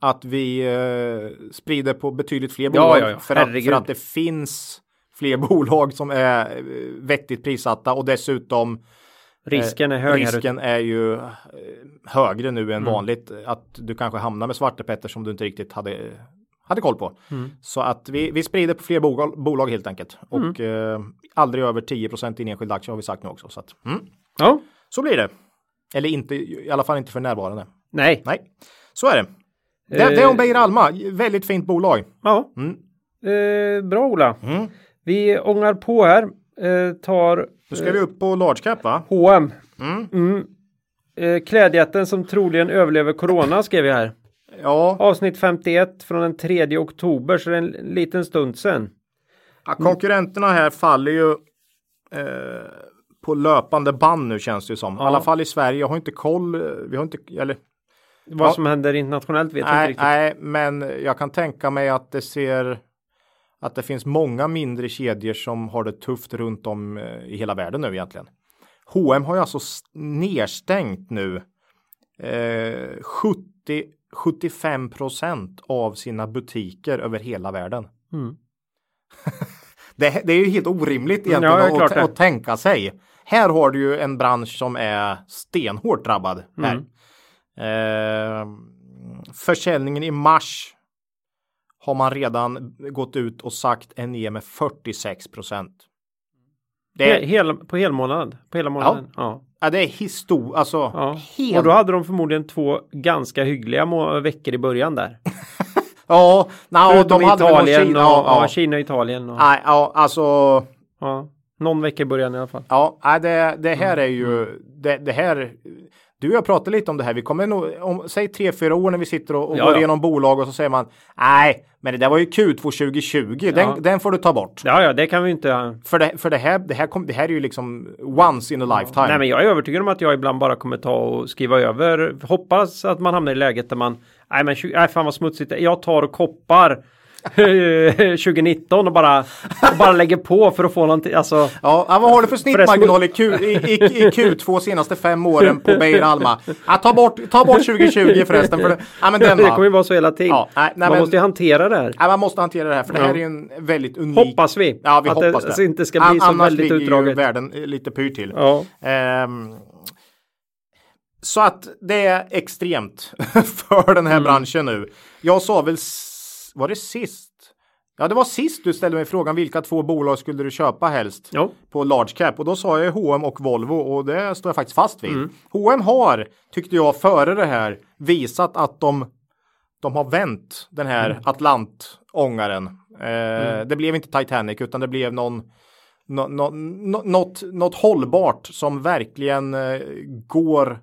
Att vi eh, sprider på betydligt fler Ja, bolag ja, ja. För, att, för att det finns fler bolag som är vettigt prissatta och dessutom Risken är eh, hög risken är ju eh, högre nu Mm. än vanligt att du kanske hamnar med svartepetter som du inte riktigt hade hade koll på. Mm. Så att vi, vi sprider på fler bolag, bolag helt enkelt. Mm. Och eh, aldrig över 10% i en enskild aktie har vi sagt nu också. Så, att, mm. Ja, så blir det. Eller inte, i alla fall inte för närvarande. nej. Nej, så är det. Det, det är om Eh. Beijer Alma, väldigt fint bolag. Ja. Mm. Eh, bra Ola. Mm. Vi ångar på här. Eh, tar Nu ska vi upp på large cap va? H&M. Mm. Mm. Eh, klädjätten som troligen överlever corona skrev vi här. Ja, Avsnitt 51 från den 3 oktober så det är en liten stund sedan. ja, konkurrenterna här faller ju eh, på löpande band nu känns det ju som. I Ja. alla fall i Sverige. Jag har inte koll. eh, Vi har inte, eller Vad Ja. som händer internationellt vet jag inte riktigt. nej, men jag kan tänka mig att det ser att det finns många mindre kedjor som har det tufft runt om eh, i hela världen nu egentligen. H&M har ju alltså nedstängt nu eh, 70 75 procent av sina butiker över hela världen. Mm. Det, det är ju helt orimligt egentligen Ja, att, att tänka sig. Här har du ju en bransch som är stenhårt drabbad. Här. Mm. Eh, försäljningen i mars har man redan gått ut och sagt är ner med 46 procent. Det, är- hel, på helmånad. På hela månaden. Ja. ja, det är histor, alltså ja. helt. Och då hade de förmodligen två ganska hyggliga veckor i början där. ja, na, Förutom de hade Italien Kina, och ja, ja. ja. Kina och Italien. Och, Nej, ja, alltså ja. Någon vecka i början i alla fall. Ja, nej, det, det här är ju det, det här. Du och jag pratade lite om det här. Vi kommer nog om säg tre, fyra år när vi sitter och, och Ja, går ja. igenom bolag och så säger man nej, men det där var ju Q2 2020. Den, Ja. den får du ta bort. Ja, ja, det kan vi inte. För, det, för det, här, det, här kom, det här är ju liksom once in a lifetime. Nej, men jag är övertygad om att jag ibland bara kommer ta och skriva över. Hoppas att man hamnar i läget där man. Nej, men nej, fan vad smutsigt. Jag tar och koppar 2019 och bara, och bara lägger på för att få någonting. Alltså, Ja, vad har du för snittmarginal i, Q, i, i, i Q2 senaste fem åren på Beijer Alma? Ja, ta, bort, ta bort 2020 förresten. För, det- ja, men den det kommer ju va? vara så hela tiden. Ja, nej, nej, Man men- måste ju hantera det här. Ja, man måste hantera det här för det här är ju en väldigt unik... Hoppas vi. Ja, vi att hoppas det det. inte ska bli så Annars väldigt ligger ju utdraget. världen eh, lite pyrt till. Ja. Ehm, så att det är extremt för den här Mm. branschen nu. Jag sa väl, var det sist? Ja, det var sist du ställde mig frågan vilka två bolag skulle du köpa helst Ja. på large cap och då sa jag H&M och Volvo och det står jag faktiskt fast vid. Mm. H&M har, tyckte jag, före det här visat att de, de har vänt den här Mm. Atlantångaren. Eh, Det blev inte Titanic utan det blev någon nå- nå- nå- något, något hållbart som verkligen eh, går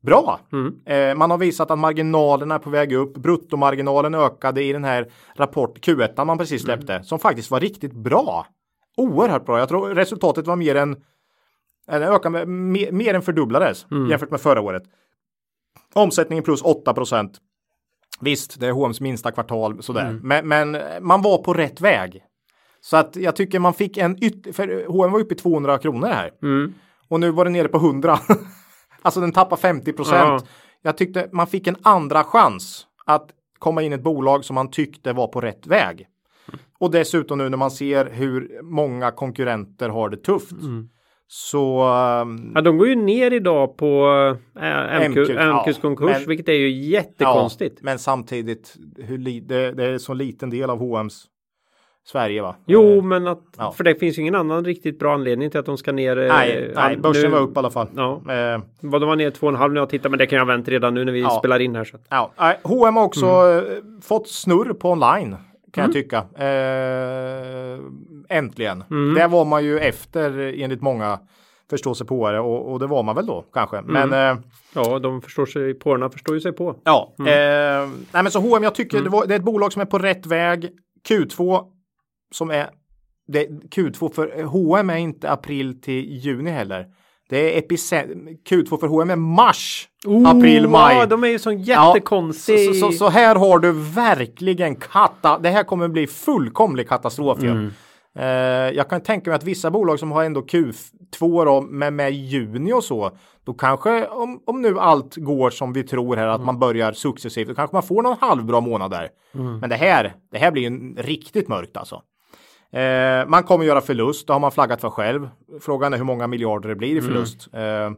bra. Mm. Eh, man har visat att marginalerna är på väg upp. Bruttomarginalen ökade i den här rapport Q1 man precis släppte som faktiskt var riktigt bra. Oerhört bra. Jag tror resultatet var mer än eller ökade med, mer, mer än fördubblades jämfört med förra året. Omsättningen plus 8 procent. Visst, det är H&M's minsta kvartal sådär, men, men man var på rätt väg. Så att jag tycker man fick en yt... För H&M var uppe i 200 kronor här. Mm. Och nu var det nere på 100. alltså den tappar 50 procent. Ja. Jag tyckte man fick en andra chans att komma in i ett bolag som man tyckte var på rätt väg. Och dessutom nu när man ser hur många konkurrenter har det tufft. Så ehm, Ja, de går ju ner idag på äh, MQ, MQ, ja, MQs konkurs, men- vilket är ju jättekonstigt. Ja, men samtidigt, hur li- det, det är så liten del av H&M's Sverige va? Jo, Eh, men att, ja. för det finns ju ingen annan riktigt bra anledning till att de ska ner. eh, nej, nej, all- börsen nu- var upp i alla fall. Ja, Eh, vad de var ner 2,5 när jag tittar, men det kan jag ha vänt redan nu när vi Ja. spelar in här. Så. Ja, nej, H&M har också Mm. eh, fått snurr på online kan jag tycka. Eh, äntligen. Mm. Där var man ju efter enligt många förståsigpåare och, och det var man väl då kanske. Mm. Men eh, Ja, de förstår sig, påarna förstår ju sig på. ja, Mm. eh, nej men så H&M jag tycker det, var, det är ett bolag som är på rätt väg. Q2 som är det, Q2 för H&M är inte april till juni heller. Det är epicent Q2 för H&M är mars, april, maj. Ja, de är ju Ja, jättekonstig. så, så, så här har du verkligen katta. Det här kommer bli fullkomlig katastrof. Mm. Eh, jag kan tänka mig att vissa bolag som har ändå Q2 då, med, med juni och så. Då kanske om, om nu allt går som vi tror här att man börjar successivt. Då kanske man får någon halvbra månad där. Men det här, det här blir ju riktigt mörkt alltså. Eh, man kommer göra förlust, det har man flaggat för själv. Frågan är hur många miljarder det blir i förlust. Eh,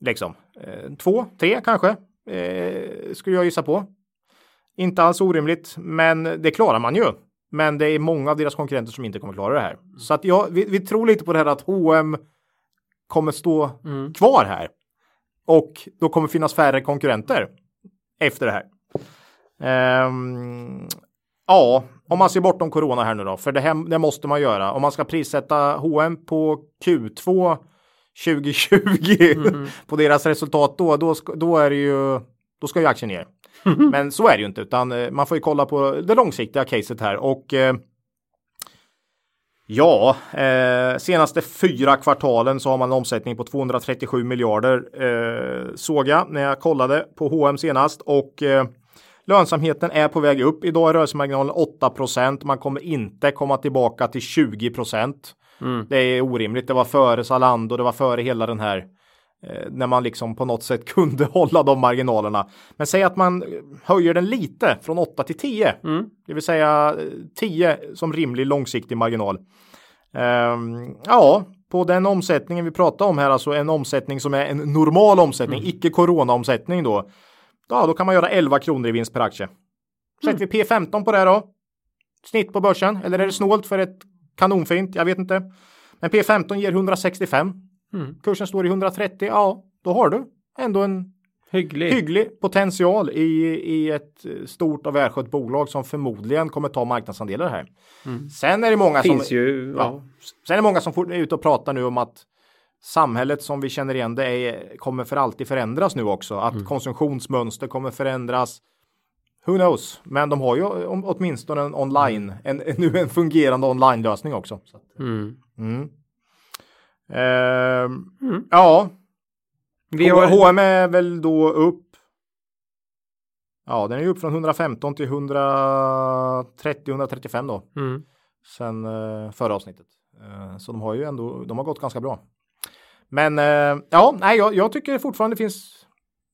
liksom eh, två, tre kanske eh, skulle jag gissa på. Inte alls orimligt, men det klarar man ju. Men det är många av deras konkurrenter som inte kommer klara det här. Så att jag, vi, vi tror lite på det här att H&M kommer stå kvar här. Och då kommer finnas färre konkurrenter efter det här. Ehm, ja, om man ser bortom corona här nu då, för det, här, det måste man göra. Om man ska prissätta H&M på Q2 2020 på deras resultat då, då, då är det ju, då ska ju aktien ner. Men så är det ju inte, utan eh, man får ju kolla på det långsiktiga caset här och eh, Ja, eh, senaste fyra kvartalen så har man en omsättning på 237 miljarder eh, såg jag när jag kollade på H&M senast och eh, lönsamheten är på väg upp. Idag är rörelsemarginalen 8% Man kommer inte komma tillbaka till 20% Det är orimligt. Det var före Zalando, det var före hela den här eh, när man liksom på något sätt kunde hålla de marginalerna. Men säg att man höjer den lite från 8 till 10, det vill säga eh, 10 som rimlig långsiktig marginal. Ehm, ja, på den omsättningen vi pratar om här, alltså en omsättning som är en normal omsättning, icke corona-omsättning då. Ja, då kan man göra 11 kronor i vinst per aktie. Sätter vi P15 på det då? Snitt på börsen, eller är det snålt för ett kanonfint? Jag vet inte. Men P15 ger 165. Kursen står i 130. Ja, då har du ändå en Hygglig. hygglig potential i, i ett stort och välskött bolag som förmodligen kommer ta marknadsandelar här. Sen är det många Finns som, ju. ja, Ja. sen är det många som får- är ute och pratar nu om att samhället som vi känner igen det är, kommer för alltid förändras nu också. Att konsumtionsmönster kommer förändras. Who knows? Men de har ju åtminstone en online, en, en, nu en fungerande online-lösning också. Mm. mm. Ehm, Ja, Vi har, H&M är väl då upp Ja, den är ju upp från 115 till 130-135 då. Mm. Sen eh, förra avsnittet. Eh, så de har ju ändå, de har gått ganska bra. Men eh, ja, nej, jag, jag tycker fortfarande det finns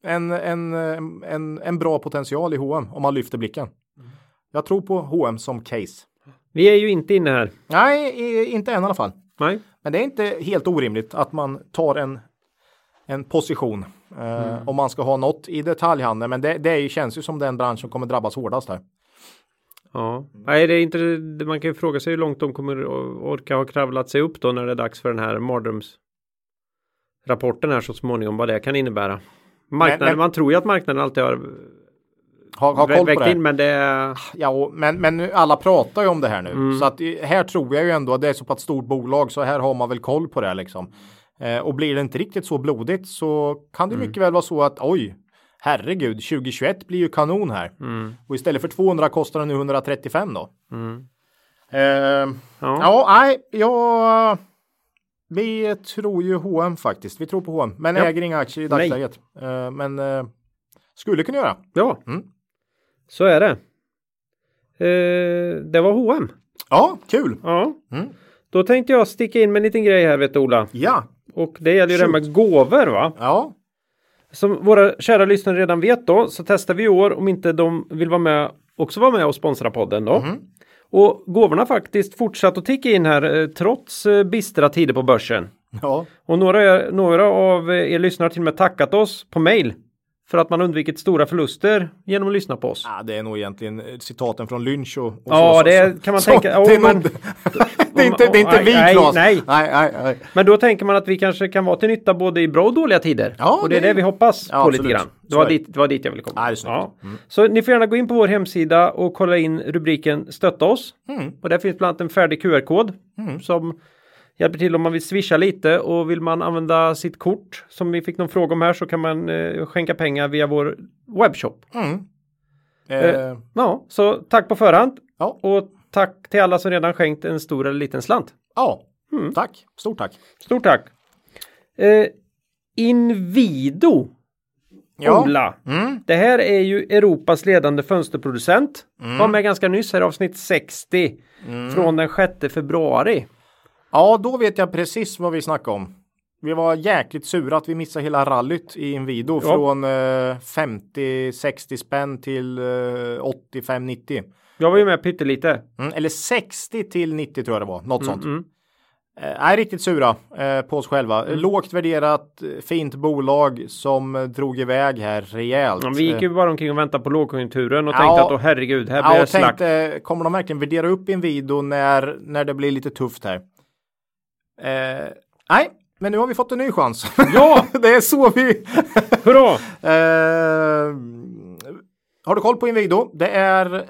en, en, en, en bra potential i H&M om man lyfter blicken. Jag tror på H&M som case. Vi är ju inte inne här. Nej, inte än i alla fall. Nej. Men det är inte helt orimligt att man tar en, en position eh, om man ska ha något i detaljhandeln. Men det, det är ju, känns ju som den bransch som kommer drabbas hårdast här. Ja, nej, det är inte, man kan ju fråga sig hur långt de kommer att orka ha kravlat sig upp då när det är dags för den här mardröms rapporten här så småningom vad det kan innebära. Marknaden, Men- men- man tror ju att marknaden alltid har Ha, ha koll på det. in men det Ja, men, men alla pratar ju om det här nu. Mm. Så att här tror jag ju ändå att det är så pass stort bolag så här har man väl koll på det liksom. Eh, och blir det inte riktigt så blodigt så kan det Mm. mycket väl vara så att oj, herregud, 2021 blir ju kanon här. mm, Och istället för 200 kostar den nu 135 då. mm. Eh, Ja. ja, nej, jag... Vi tror ju H&M faktiskt. Vi tror på H&M men Ja. äger inga aktier i dagsläget. Eh, men eh, skulle kunna göra. ja. Mm. Så är det. Eh, det var H&M. Ja, kul. Ja. Mm. Då tänkte jag sticka in med en liten grej här vet du Ola. Ja, Och det gäller ju det här med gåvor va? ja, Som våra kära lyssnare redan vet då så testar vi i år om inte de vill vara med också vara med och sponsra podden då. Mhm. Och gåvorna faktiskt fortsatt att ticka in här eh, trots eh, bistra tider på börsen. ja. Och några, några av er lyssnare har till och med tackat oss på mail för att man undvikit stora förluster genom att lyssna på oss. Ja, det är nog egentligen eh, citaten från Lynch och, och Ja, så, det så, kan man så, tänka. Det är, men- det är inte, det är inte vi, Nej, Claes. nej. nej, nej, nej. Men då tänker man att vi kanske kan vara till nytta både i bra och dåliga tider. Ja, och det är det- vi hoppas Ja, på lite absolut. grann. Det Så var, är dit, det var dit jag ville komma. Ja, är. Mm. Så ni får gärna gå in på vår hemsida och kolla in rubriken Stötta oss. Mm. Och där finns bland annat en färdig QR-kod som hjälper till om man vill swisha lite och vill man använda sitt kort som vi fick någon fråga om här så kan man eh, skänka pengar via vår webbshop. Mm. Eh, Ja, så tack på förhand ja, och tack till alla som redan skänkt en stor eller liten slant. ja. Mm. tack. Stort tack. Stort tack! Eh, Invido Ja. Ola. Mm. Det här är ju Europas ledande fönsterproducent. Var med ganska nyss här avsnitt 60 Mm. från den 6 februari. Ja, då vet jag precis vad vi snackade om. Vi var jäkligt sura att vi missade hela rallyt i Inwido Ja. från eh, 50-60 spänn till eh, 85-90. Jag var ju med pyttelite. Mm, eller 60 till 90 tror jag det var, något sånt. Mm. Eh, är riktigt sura eh, på oss själva. Mm. Lågt värderat, eh, fint bolag som eh, drog iväg här rejält. Ja, vi gick ju bara omkring och väntade på lågkonjunkturen och Ja. tänkte att åh herregud, här blir Ja, det och slakt. tänkte, kommer de verkligen värdera upp Inwido när, när det blir lite tufft här? Eh, nej, men nu har vi fått en ny chans. Ja, det är så vi... hurra! eh, har du koll på Inwido? Det är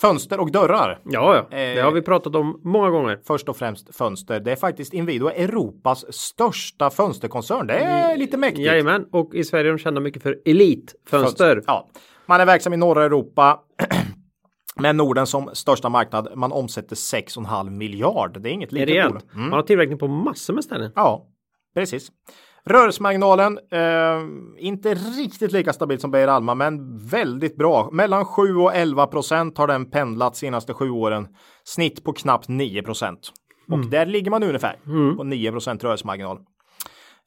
fönster och dörrar. Ja, ja, det Eh. har vi pratat om många gånger. Först och främst fönster. Det är faktiskt Inwido Europas största fönsterkoncern. Det är lite mäktigt. Jajamän, och i Sverige är de kända mycket för elitfönster. Ja, man är verksam i norra Europa. Med Norden som största marknad. Man omsätter 6,5 miljard. Det är inget litet bolag. rejält. Man har tillverkning på massor med ställen. Ja, precis. Rörelsemarginalen, eh, inte riktigt lika stabilt som Beijer Alma, men väldigt bra. Mellan 7 och 11 procent har den pendlat senaste sju åren. Snitt på knappt 9 procent. Och där ligger man ungefär på 9 procent rörelsemarginal.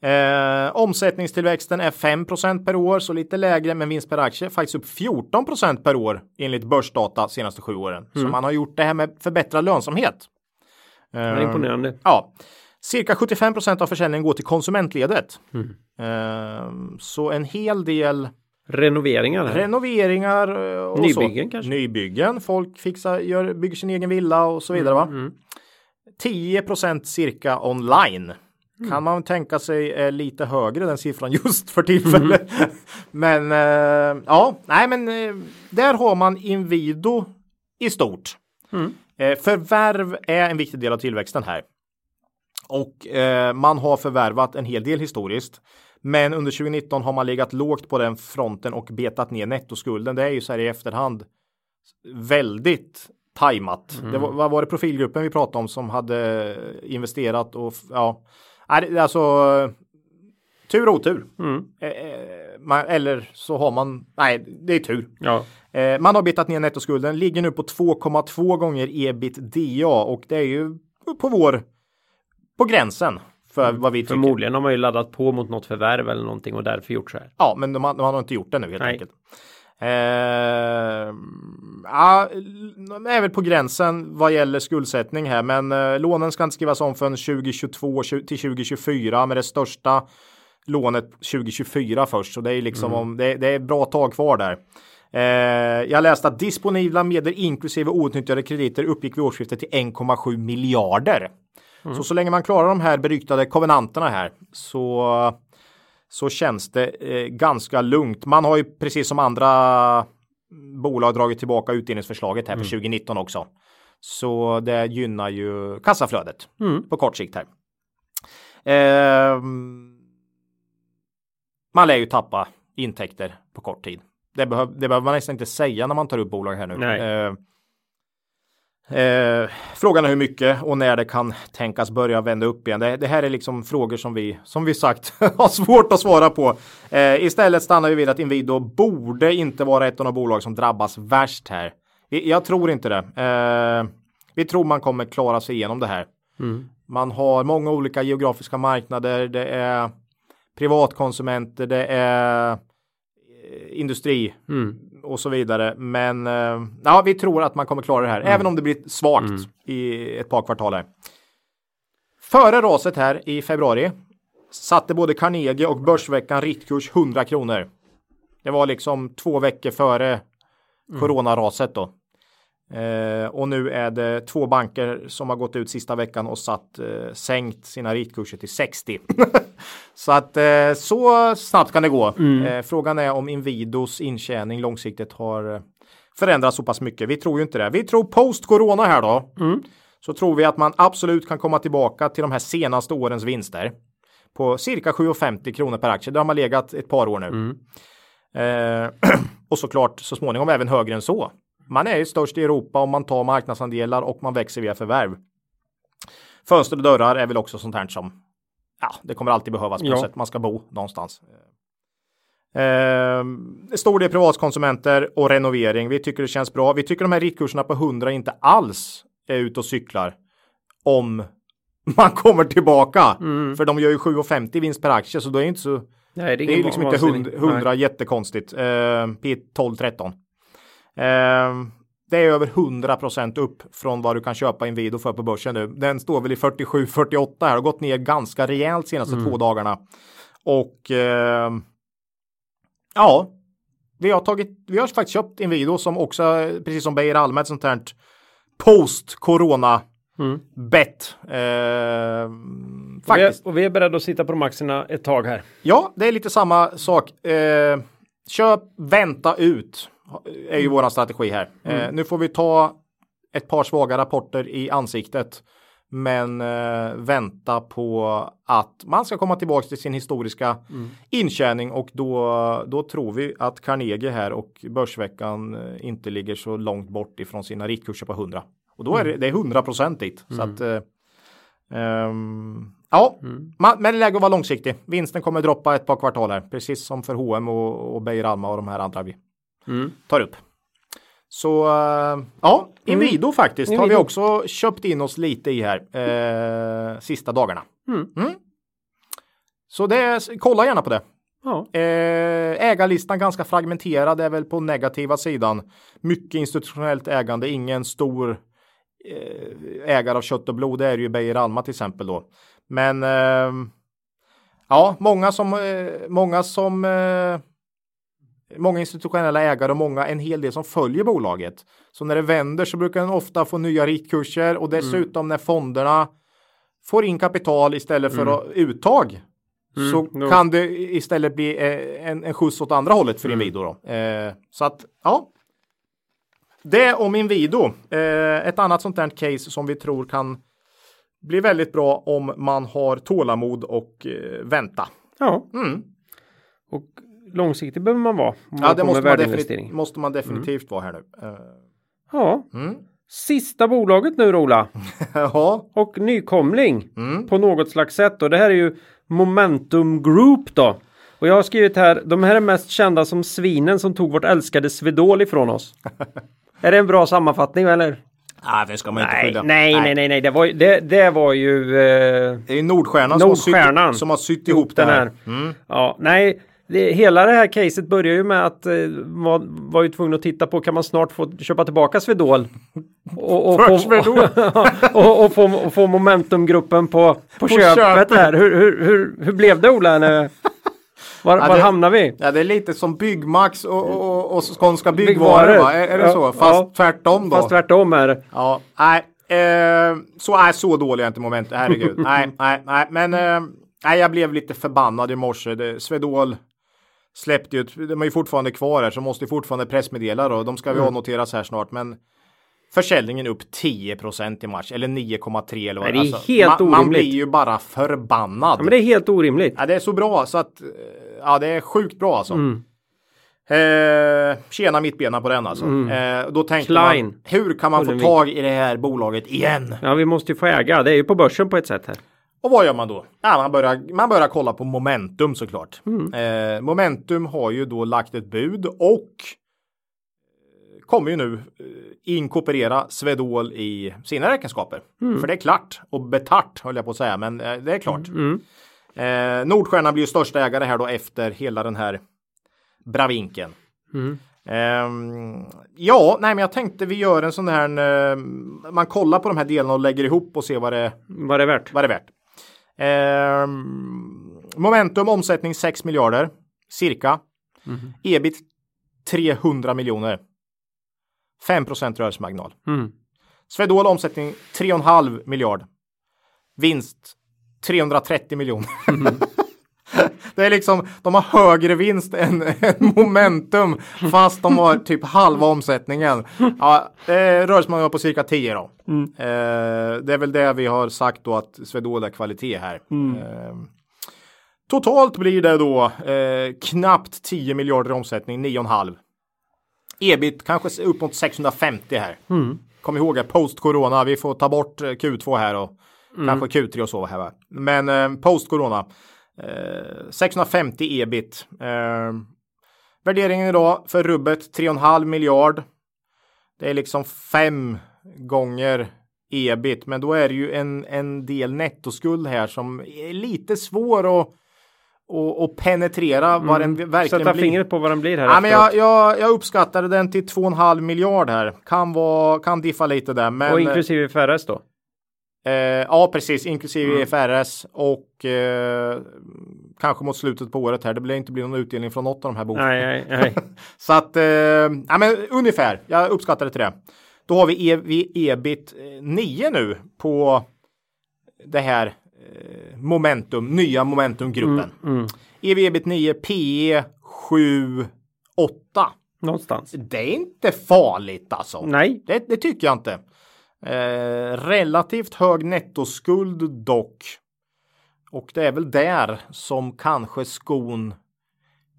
Eh, omsättningstillväxten är 5 procent per år, så lite lägre, men vinst per aktie faktiskt upp 14 procent per år enligt börsdata senaste sju åren. Så man har gjort det här med förbättrad lönsamhet. Det är imponerande. Ja, cirka 75% av försäljningen går till konsumentledet. Mm. Ehm, så en hel del Renoveringar. Här. renoveringar eh, och Nybyggen så. kanske? Nybyggen. Folk fixar, gör, bygger sin egen villa och så vidare. Mm, va? 10% cirka online. Mm. Kan man tänka sig är lite högre den siffran just för tillfället. Mm. men eh, ja, nej men eh, där har man Inwido i stort. Mm. Eh, förvärv är en viktig del av tillväxten här. Och eh, man har förvärvat en hel del historiskt. Men under 2019 har man legat lågt på den fronten och betat ner nettoskulden. Det är ju så här i efterhand väldigt tajmat. Det var, vad var det profilgruppen vi pratade om som hade investerat och ja, alltså tur och otur. Mm. Eh, man, eller så har man, nej det är tur. Ja. Eh, man har bitat ner nettoskulden, ligger nu på 2,2 gånger ebitda och det är ju på vår, på gränsen för vad vi tycker. Förmodligen har man ju laddat på mot något förvärv eller någonting och därför gjort så här. Ja, men de, har- de har inte gjort det nu helt Nej. enkelt. Eh, ja, är väl på gränsen vad gäller skuldsättning här, men eh, lånen ska inte skrivas om förrän 2022 tju- till 2024 med det största lånet 2024 först. Så det är liksom om det, det är bra tag kvar där. Eh, jag läste att disponibla medel inklusive outnyttjade krediter uppgick vid årsskiftet till 1,7 miljarder. Så så länge man klarar de här beryktade kovenanterna här så så känns det eh, ganska lugnt. Man har ju precis som andra bolag dragit tillbaka utdelningsförslaget här för 2019 också. Så det gynnar ju kassaflödet Mm. på kort sikt här. Ehm, man lär ju tappa intäkter på kort tid. Det, behöv, det behöver man nästan inte säga när man tar upp bolag här nu. Eh, Eh, frågan är hur mycket och när det kan tänkas börja vända upp igen. Det, det här är liksom frågor som vi, som vi sagt, har svårt att svara på. Eh, istället stannar vi vid att Inwido borde inte vara ett av de bolag som drabbas värst här. Vi- Jag tror inte det. Eh, vi tror man kommer klara sig igenom det här. Mm. Man har många olika geografiska marknader. Det är privatkonsumenter, det är eh, industri Mm. Och så vidare. Men eh, ja, vi tror att man kommer klara det här, även om det blir svagt i ett par kvartal här. Före raset här i februari satte både Carnegie och Börsveckan rittkurs 100 kronor. Det var liksom två veckor före coronaraset då. Eh, och nu är det två banker som har gått ut sista veckan och satt eh, sänkt sina ritkurser till 60. så att eh, så snabbt kan det gå. Eh, frågan är om Inwidos intjäning långsiktigt har eh, förändrats så pass mycket. Vi tror ju inte det. Vi tror post corona här då. Så tror vi att man absolut kan komma tillbaka till de här senaste årens vinster på cirka 7,50 kronor per aktie. Där har man legat ett par år nu. Eh, och såklart så småningom även högre än så. Man är ju störst i Europa om man tar marknadsandelar och man växer via förvärv. Fönster och dörrar är väl också sånt här som ja, det kommer alltid behövas på Ja. sätt. Man ska bo någonstans. Eh, stor del privatkonsumenter och renovering. Vi tycker det känns bra. Vi tycker de här riktkurserna på 100 inte alls är ute och cyklar. Om man kommer tillbaka. För de gör ju 7,50 vinst per aktie så då är det inte så Nej, det är, det är liksom inte vansinnig- 100, 100 jättekonstigt. Eh, P12 13. Eh, det är över 100% upp från vad du kan köpa Inwido för på börsen nu. Den står väl i 47 48 här och gått ner ganska rejält senaste två dagarna. Och eh, ja, vi har tagit. Vi har faktiskt köpt Inwido som också precis som Beijer Alma ett sånt här post corona Mm. bet. Eh, Och vi, är, faktiskt. och vi är beredda att sitta på de aktierna ett tag här. Ja, det är lite samma sak. Eh, köp, vänta ut är ju våran strategi här. Eh, nu får vi ta ett par svaga rapporter i ansiktet. Men eh, vänta på att man ska komma tillbaka till sin historiska intjäning och då, då tror vi att Carnegie här och Börsveckan eh, inte ligger så långt bort ifrån sina riktkurser på 100. Och då är det, det är 100 dit. Så att, eh, ehm, ja, man, men det är läge att vara långsiktig. Vinsten kommer droppa ett par kvartal här, precis som för H&M och, och Beijer Alma och de här andra vi Mm. tar upp. Så eh, ja, Inwido faktiskt har vi också köpt in oss lite i här eh, sista dagarna. Mm. Så det, kolla gärna på det. Ja. Eh, ägarlistan ganska fragmenterad är väl på negativa sidan. Mycket institutionellt ägande, ingen stor eh, ägare av kött och blod. Det är ju Beijer Alma till exempel då. Men eh, ja, många som, eh, många som eh, Många institutionella ägare och många, en hel del som följer bolaget. Så när det vänder så brukar den ofta få nya riktkurser och dessutom när fonderna får in kapital istället för att uttag så jo. kan det istället bli eh, en, en skjuts åt andra hållet för Inwido. Då. Eh, så att, ja. Det om Inwido. Eh, ett annat sånt där case som vi tror kan bli väldigt bra om man har tålamod och eh, vänta. ja. Mm. Och långsiktig behöver man vara. om Ja, det måste man, definitivt, måste man definitivt vara här nu. Eh, Ja, mm. Sista bolaget nu Ola. Ja, Och nykomling Mm. på något slags sätt. Och det här är ju Momentum Group då. Och jag har skrivit här, de här är mest kända som svinen som tog vårt älskade Swedol ifrån oss. är det en bra sammanfattning eller? nej det ska man inte Nej, skylla. nej, nej, nej, nej, det var, det, det var ju eh, Det är Nordstjärnan, Nordstjärnan. Som, har sytt, som har sytt ihop det här. Mm. Ja, nej, det, hela det här caset börjar ju med att eh, var, var ju tvungen att titta på kan man snart få köpa tillbaka Swedol? Och, och, få, och, och, få, och få Momentumgruppen på, på, köpet, köpet. här. Hur, hur, hur, hur blev det Ola? När- Var, Ja, var det- hamnar vi? Ja, det är lite som Byggmax och, och, och Skånska Byggvaror. Byggvaror. Va? Är, är det Ja, så? Fast ja. tvärtom då? Fast tvärtom är det. Ja, nej. Eh, så, nej, så dålig är inte momentet. Herregud. nej, nej, nej. Men eh, nej, jag blev lite förbannad i morse. Det, Swedol släppte ju, de är ju fortfarande kvar här så måste ju fortfarande pressmeddela då. De ska Mm. vi avnoteras här snart. Men försäljningen upp 10% i mars eller 9,3 eller vad det är helt man, man orimligt. blir ju bara förbannad. Ja, men det är helt orimligt. Ja, det är så bra så att eh, ja, det är sjukt bra alltså. Mm. Eh, tjena mittbena på den alltså. Eh, då tänkte Mm. Klein. man, hur kan man få Ullenvik. tag i det här bolaget igen? Ja, vi måste ju få äga. Det är ju på börsen på ett sätt här. Och vad gör man då? Ja, man, börjar, man börjar kolla på Momentum såklart. Eh, Momentum har ju då lagt ett bud och eh, kommer ju nu eh, inkorporera Swedol i sina räkenskaper. För det är klart och betart höll jag på att säga, men eh, det är klart. Eh, Nordstjärnan blir ju största ägare här då efter hela den här bravinken. Ehm, ja, nej, men jag tänkte vi gör en sån här. eh, man kollar på de här delarna och lägger ihop och ser vad det Vad är det värt? vad det är värt. Ehm, momentum omsättning 6 miljarder cirka. Ebit 300 miljoner. 5 rörelsemarginal. Mm. Swedol omsättning 3,5 miljard. Vinst 330 miljoner. Det är liksom, de har högre vinst än, än momentum fast de har typ halva omsättningen. Ja, eh, rörelsemarginal på cirka 10 då. Eh, det är väl det vi har sagt då att Swedol är kvalitet här. Eh, totalt blir det då eh, knappt 10 miljarder i omsättning, 9,5. Ebit kanske upp mot 650 här. Kom ihåg att post-corona, vi får ta bort eh, Q2 här och kanske Q3 och så här. Va? Men eh, post-corona, eh, 650 ebit. Eh, värderingen idag för rubbet 3,5 miljard. Det är liksom fem gånger ebit, men då är det ju en, en del nettoskuld här som är lite svår att, att, att penetrera vad den verkligen Mm. Sätta blir. fingret på vad den blir här Ja, men jag, jag, jag uppskattade den till 2,5 miljard här. Kan, vara, kan diffa lite där. Men, Och inklusive FRS då? Eh, ja, precis. Inklusive Mm. IFRS och eh, kanske mot slutet på året här. Det blir inte bli någon utdelning från något av de här bolagen. Nej, nej, nej. Så att, eh, ja, men ungefär. Jag uppskattar det till det. Då har vi, e, vi ebit eh, 9 nu på det här eh, momentum, nya momentumgruppen. Mm, EV ebit 9, PE 7, 8. Någonstans. Det är inte farligt alltså. Nej. Det, det tycker jag inte. Eh, relativt hög nettoskuld dock. Och det är väl där som kanske skon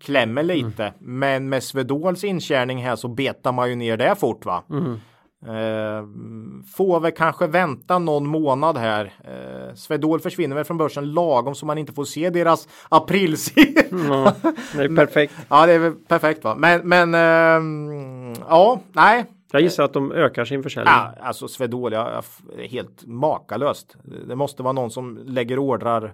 klämmer lite. Men med Svedols intjärning här så betar man ju ner det fort va. Eh, får väl kanske vänta någon månad här. Eh, Swedol försvinner väl från börsen lagom så man inte får se deras aprilsiffror. Ja, det är perfekt. ja, det är perfekt va. Men, men ehm, ja, nej. Jag gissar att de ökar sin försäljning. Ja, alltså Swedol, jag, jag, helt makalöst. Det måste vara någon som lägger ordrar.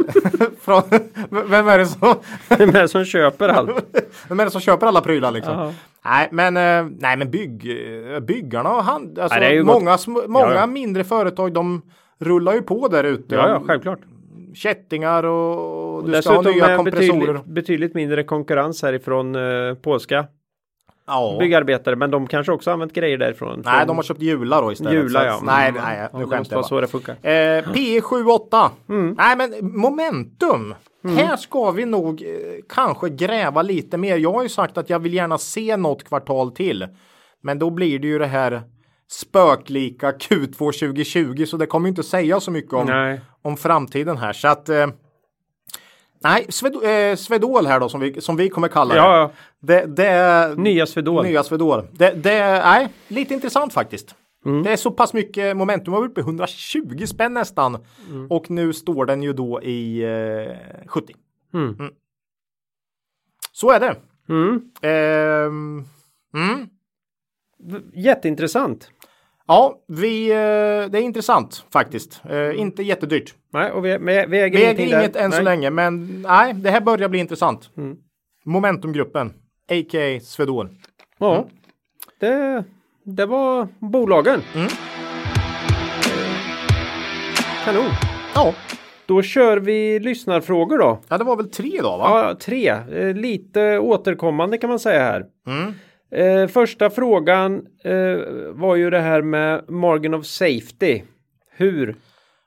från, vem är det som, Vem är det som köper allt? vem är det som köper alla prylar liksom? Ja. Nej, men, eh, nej, men bygg, eh, byggarna och han, alltså, Nej, många, sm- många Ja, ja. mindre företag, de rullar ju på där ute. Ja, ja, självklart. Kättingar och du ska ha nya kompressorer. betydligt, betydligt mindre konkurrens härifrån eh, polska Ja. byggarbetare. Men de kanske också använt grejer därifrån. Nej, de har köpt hjular då istället. Jula ja. Nej, Mm. nej, Ja, nu det skämtar måste jag vara bara. så det funkar. Eh, P 78. Mm. Nej men momentum. Här ska vi nog eh, kanske gräva lite mer. Jag har ju sagt att jag vill gärna se något kvartal till. Men då blir det ju det här spöklika Q2 2020 så det kommer inte säga så mycket om, Nej. om framtiden här. Så att eh, Nej, Sved, eh, Svedol här då som vi, som vi kommer kalla det. Ja, ja. Det, det är Nya Swedol. nya Svedol. Det, det nej, lite intressant faktiskt. Det är så pass mycket momentum. var uppe i 120 spänn nästan. Och nu står den ju då i eh, 70. Mm. Så är det. Mm. Mm. Jätteintressant. Ja, vi, eh, det är intressant faktiskt. Eh, inte jättedyrt. Nej, och vi, vi, vi äger, Vi äger inget där. än så Nej. länge, men nej, det här börjar bli intressant. Mm. Momentumgruppen, a.k.a. Swedol. Ja, det, det var bolagen. Mm. Kanon. Ja, Då kör vi lyssnarfrågor då. ja, det var väl tre då va? Ja, tre. Eh, Lite återkommande kan man säga här. Mm. Eh, första frågan eh, var ju det här med margin of safety. Hur?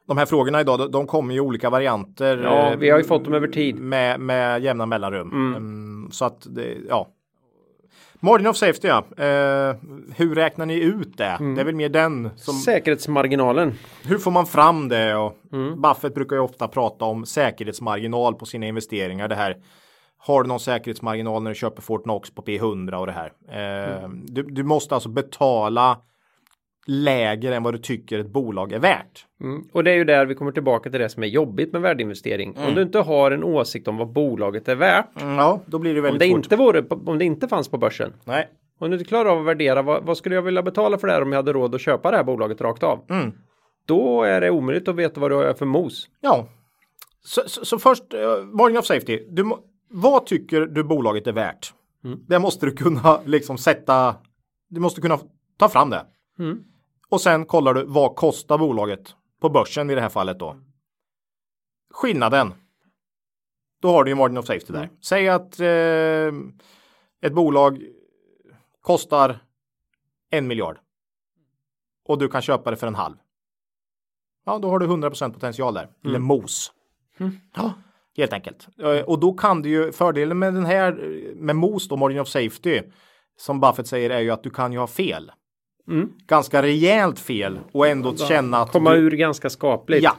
De här frågorna idag, de, kommer ju i olika varianter. Ja, eh, vi har ju fått dem över tid. Med, med jämna mellanrum. Mm, så att, det, ja. Margin of safety ja. Eh, hur räknar ni ut det? Mm. Det är väl mer den som Säkerhetsmarginalen. Hur får man fram det? Och Mm. Buffett brukar ju ofta prata om säkerhetsmarginal på sina investeringar. Det här. Har du någon säkerhetsmarginal när du köper Fortnox på P100 och det här? Eh, Mm. du, du måste alltså betala lägre än vad du tycker ett bolag är värt. Mm. Och det är ju där vi kommer tillbaka till det som är jobbigt med värdeinvestering. Mm. Om du inte har en åsikt om vad bolaget är värt. Ja, då blir det Om väldigt det, svårt. inte vore, om det inte fanns på börsen. Nej. Om du inte klarar av att värdera vad, vad skulle jag vilja betala för det här om jag hade råd att köpa det här bolaget rakt av. Mm. Då är det omöjligt att veta vad du har för mos. Ja. Så, så, så först, uh, margin of safety. Du, må- vad tycker du bolaget är värt? Mm. Det måste du kunna liksom sätta. Du måste kunna ta fram det. Mm. Och sen kollar du vad kostar bolaget på börsen i det här fallet då. Skillnaden. Då har du ju margin of safety där. Säg att eh, ett bolag kostar en miljard. Och du kan köpa det för en halv. Ja, då har du 100% potential där. Eller mos. Ja, helt enkelt. Eh, Och då kan du ju, fördelen med den här, med mos då, margin of safety, som Buffett säger är ju att du kan ju ha fel. Mm. Ganska rejält fel och ändå känna att Komma du, ur ganska skapligt. Ja,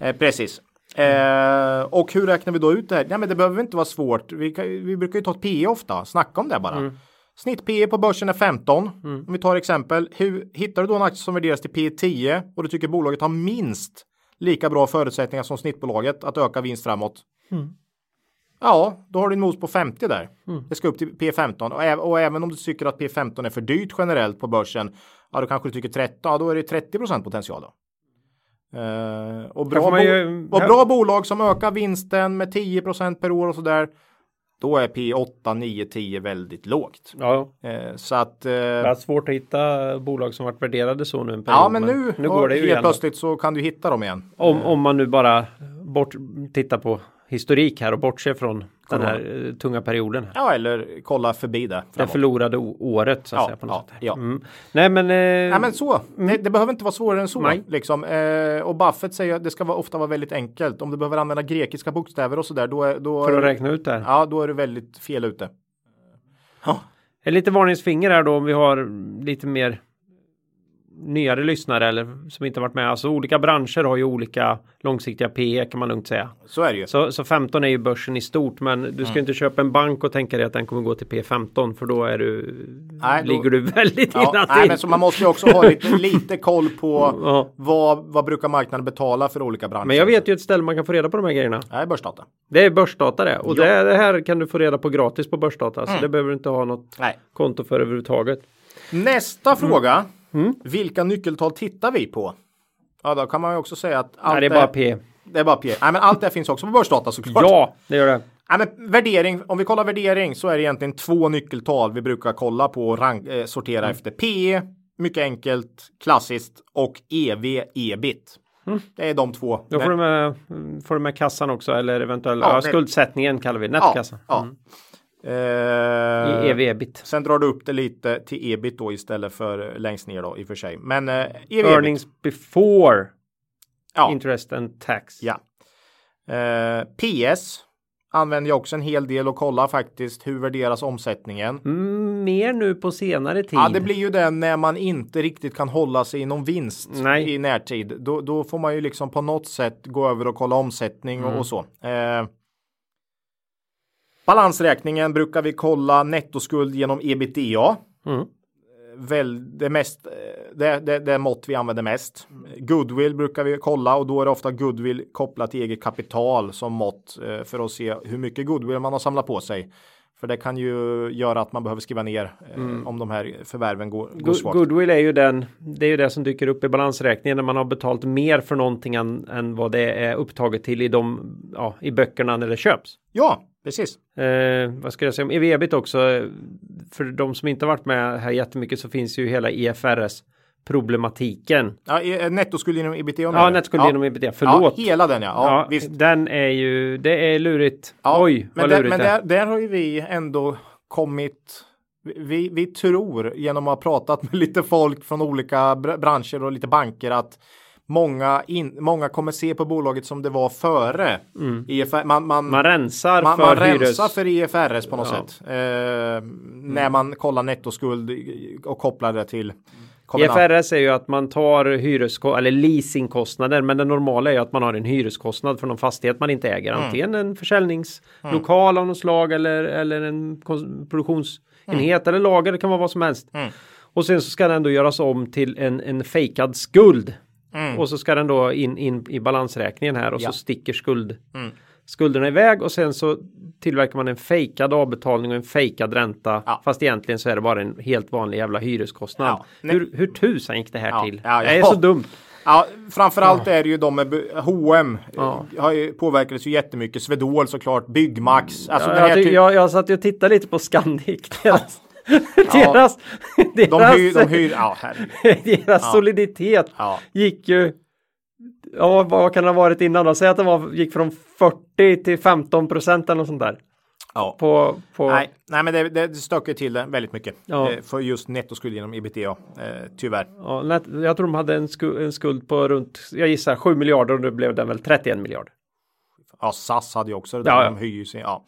eh, precis. Eh, och hur räknar vi då ut det här? Ja, men det behöver inte vara svårt. Vi, kan, vi brukar ju ta ett P ofta, snacka om det bara. Mm. Snitt P på börsen är 15. Om vi tar exempel. Hur hittar du då en aktie som värderas till P 10 och du tycker bolaget har minst lika bra förutsättningar som snittbolaget att öka vinst framåt? Mm. Ja, då har du en mos på 50 där. Mm. Det ska upp till P15 och, äv- och även om du tycker att P15 är för dyrt generellt på börsen. Ja, då kanske du tycker 13. Ja, då är det 30% potential då. Eh, och bra, ju- och bra bolag som ökar vinsten med 10% per år och så där. Då är P8, 9, 10 väldigt lågt. Ja, Eh, så att. Eh, det är svårt att hitta bolag som varit värderade så nu en period. ja, men nu, nu går det ju helt igen. plötsligt så kan du hitta dem igen. Om, om man nu bara bort, tittar på historik här och bortser från den här eh, tunga perioden. Ja, eller kolla förbi det. Det framåt. förlorade o- året så att Ja, säga. På något ja, ja. Mm. Nej men, eh, Ja men så, det, det behöver inte vara svårare än så. Nej. Liksom. Eh, och Buffett säger att det ska vara, ofta vara väldigt enkelt. Om du behöver använda grekiska bokstäver och sådär, då, är- då, för att räkna ut det här. ja, då är du väldigt fel ute. Ja, lite varningsfinger här då om vi har lite mer nyare lyssnare eller som inte varit med. Alltså olika branscher har ju olika långsiktiga PE kan man lugnt säga. så är det ju. Så, så 15 är ju börsen i stort men du ska Mm. inte köpa en bank och tänka dig att den kommer gå till P15 för då är du Nej, då- ligger du väldigt Ja, illa nej, till. men så man måste ju också ha lite, lite koll på Ja. vad, vad brukar marknaden betala för olika branscher. Men jag vet ju ett ställe man kan få reda på de här grejerna. Nej, börsdata. Det är börsdata det. Och Ja. det, det här kan du få reda på gratis på börsdata. Så det behöver du inte ha något Nej. konto för överhuvudtaget. Nästa Mm. Fråga. Vilka nyckeltal tittar vi på? Ja, då kan man ju också säga att allt Nej, det är bara P. Det är bara P. Nej, men allt det finns också på börsdata såklart. Ja, det gör det. Nej, men värdering, om vi kollar värdering så är det egentligen två nyckeltal vi brukar kolla på och rank, eh, sortera Mm. efter. P, mycket enkelt, klassiskt och EV, ebit. Det är de två. Mm. Då får du, med, får du med kassan också eller eventuellt Ja, ja, skuldsättningen kallar vi ja, netkassan. ja. Mm. Eh, I ev ebit. Sen drar du upp det lite till ebit då istället för längst ner då i och för sig. Men eh, EV. Earnings before Ja. interest and tax. Ja. Eh, PS använder jag också en hel del och kollar faktiskt hur värderas omsättningen. Mm, mer nu på senare tid. Ja, det blir ju det när man inte riktigt kan hålla sig inom vinst Nej. i närtid. Då, då får man ju liksom på något sätt gå över och kolla omsättning och, Mm. och så. Eh, balansräkningen brukar vi kolla nettoskuld genom ebitda. Mm. Väl det mest, det, det, det mått vi använder mest. Goodwill brukar vi kolla och då är det ofta goodwill kopplat till eget kapital som mått eh, för att se hur mycket goodwill man har samlat på sig. För det kan ju göra att man behöver skriva ner eh, mm. om de här förvärven går, går svagt. Goodwill är ju den, det är ju det som dyker upp i balansräkningen när man har betalt mer för någonting än, än vad det är upptaget till i de, ja, i böckerna när det köps. Ja, precis. Eh, vad ska jag säga om EV-EBIT också? För de som inte varit med här jättemycket så finns ju hela IFRS problematiken. Ja, eh, nettoskuld inom ebitda. Ja, nettoskuld ja. inom ebitda. Förlåt. Ja, hela den ja. ja, ja Den är ju, det är lurigt. Ja, Oj, vad lurigt Men där, där har ju vi ändå kommit vi, vi tror genom att ha pratat med lite folk från olika branscher och lite banker att många, in, många kommer se på bolaget som det var före. Mm. IFR, man, man, man rensar man, för man rensar för IFRS på något ja. sätt. Eh, mm. När man kollar nettoskuld och kopplar det till IFRS är ju att man tar hyresko eller leasingkostnader men det normala är ju att man har en hyreskostnad för någon fastighet man inte äger. Mm. Antingen en försäljningslokal mm. av något slag eller, eller en produktionsenhet mm. eller lager. Det kan vara vad som helst. Mm. Och sen så ska den då göras om till en, en fejkad skuld. Mm. Och så ska den då in, in i balansräkningen här och ja. så sticker skuld mm. Skulderna iväg och sen så tillverkar man en fejkad avbetalning och en fejkad ränta. Ja. Fast egentligen så är det bara en helt vanlig jävla hyreskostnad. Ja. Hur, hur tusan gick det här till? Ja, Det är så dumt. Ja, framförallt är det ju de med H&M ja. har ju påverkats ju jättemycket. Swedol såklart, Byggmax. Alltså ja, jag, jag, jag satt och tittade lite på Scandic. Deras, deras, deras, de hyr, de hyr, ja, deras soliditet gick ju Ja, vad kan det ha varit innan då? Säg att det var, gick från 40 till 15 procent eller något sånt där. Ja. På, på... Nej, nej, men det, det stökar till det väldigt mycket ja. eh, för just nettoskuld genom ebitda. Eh, tyvärr. Ja, jag tror de hade en, sku, en skuld på runt, jag gissar 7 miljarder och nu blev den väl 31 miljarder. Ja, SAS hade ju också det där. Ja, ja. De höjer sin, ja.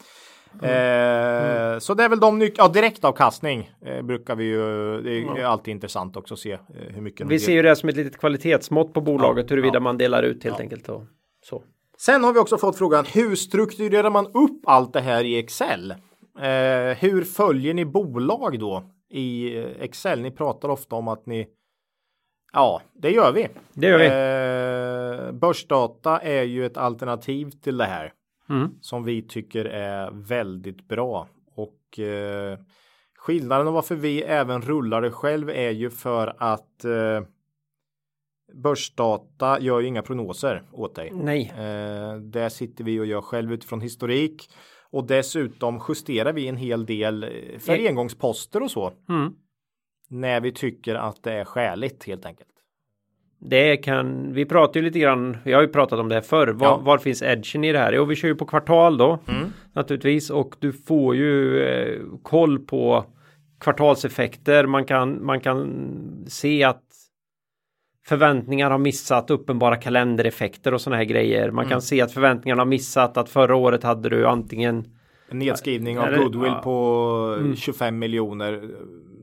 Eh, Så det är väl de nyc- ja, direktavkastning eh, brukar vi ju. Det är ja. alltid intressant också att se eh, hur mycket. Vi ser ju det som ett litet kvalitetsmått på bolaget ja, huruvida ja. man delar ut helt enkelt. Och så. Sen har vi också fått frågan hur strukturerar man upp allt det här i Excel? Hur följer ni bolag då i Excel? Ni pratar ofta om att ni Ja, det gör vi. Det gör vi. Börsdata är ju ett alternativ till det här mm. som vi tycker är väldigt bra och eh, skillnaden och varför vi även rullar det själv är ju för att eh, Börsdata gör inga prognoser åt dig. Nej. Eh, det sitter vi och gör själv utifrån historik och dessutom justerar vi en hel del eh, för e engångsposter och så. Mm. När vi tycker att det är skäligt helt enkelt. Det kan, vi pratar ju lite grann, vi har ju pratat om det här förr. Var, ja. var finns edgen i det här? Jo, vi kör ju på kvartal då mm. naturligtvis och du får ju eh, koll på kvartalseffekter. Man kan, man kan se att förväntningar har missat uppenbara kalendereffekter och sådana här grejer. Man mm. kan se att förväntningarna har missat att förra året hade du antingen en nedskrivning av goodwill ja. på mm. 25 miljoner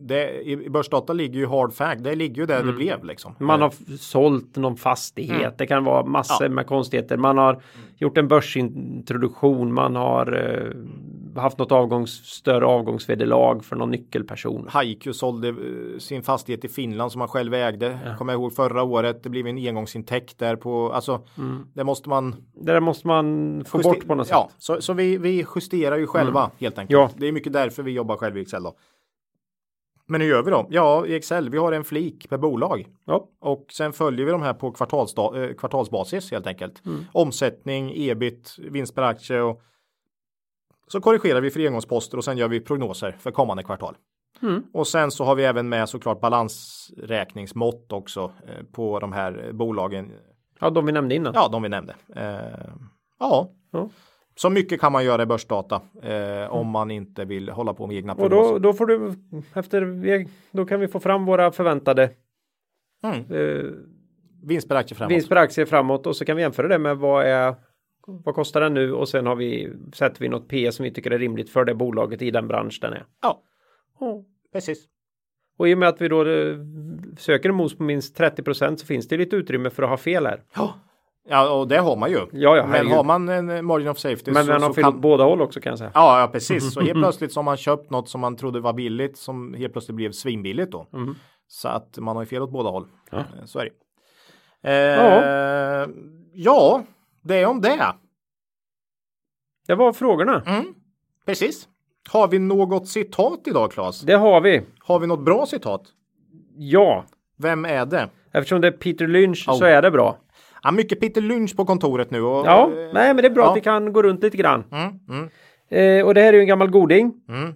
det, i, börsdata ligger ju hard fact. Det ligger ju där mm. det blev liksom. Man har sålt någon fastighet. Mm. Det kan vara massor ja. med konstigheter. Man har gjort en börsintroduktion. Man har eh, haft något avgångs, större avgångsvederlag för någon nyckelperson. Haiku sålde eh, sin fastighet i Finland som han själv ägde. Ja. Kommer jag ihåg förra året. Det blev en engångsintäkt där på alltså. Mm. Det måste man. Det där måste man få bort på något sätt. Ja, så, så vi, vi justerar ju själva mm. helt enkelt. Ja. Det är mycket därför vi jobbar själva i Excel då. Men hur gör vi då? Ja, i Excel, vi har en flik per bolag. Ja. Och sen följer vi de här på eh, kvartalsbasis helt enkelt. Mm. Omsättning, ebit, vinst per aktie och så korrigerar vi för engångsposter och sen gör vi prognoser för kommande kvartal. Mm. Och sen så har vi även med såklart balansräkningsmått också eh, på de här bolagen. Ja, de vi nämnde innan. Ja, de vi nämnde. Eh, ja. ja. Så mycket kan man göra i börsdata eh, mm. om man inte vill hålla på med egna prognoser. Och då, då får du efter, då kan vi få fram våra förväntade mm. eh, vinst per aktie framåt. Vinst per aktie framåt och så kan vi jämföra det med vad är vad kostar den nu och sen har vi sätter vi något P som vi tycker är rimligt för det bolaget i den bransch den är. Ja, oh. precis. Och i och med att vi då eh, söker en mos på minst 30% så finns det lite utrymme för att ha fel här. Ja, Ja, och det har man ju. Ja, ja, men har man en margin of safety Men så, den har åt kan... båda håll också kan jag säga. Ja, ja, precis. Så helt plötsligt så har man köpt något som man trodde var billigt som helt plötsligt blev svinbilligt då. Så att man har ju fel åt båda håll. Ja. Eh, Så är det. Eh, ja. det är om det. Det var frågorna. Mm, precis. Har vi något citat idag, Claes? Det har vi. Har vi något bra citat? Ja, Vem är det? eftersom det är Peter Lynch Oh. så är det bra. Ja, mycket Peter Lynch på kontoret nu. Och, Ja, eh, nej men det är bra ja. att vi kan gå runt lite grann. Mm, mm, Eh, och det här är ju en gammal goding. mm.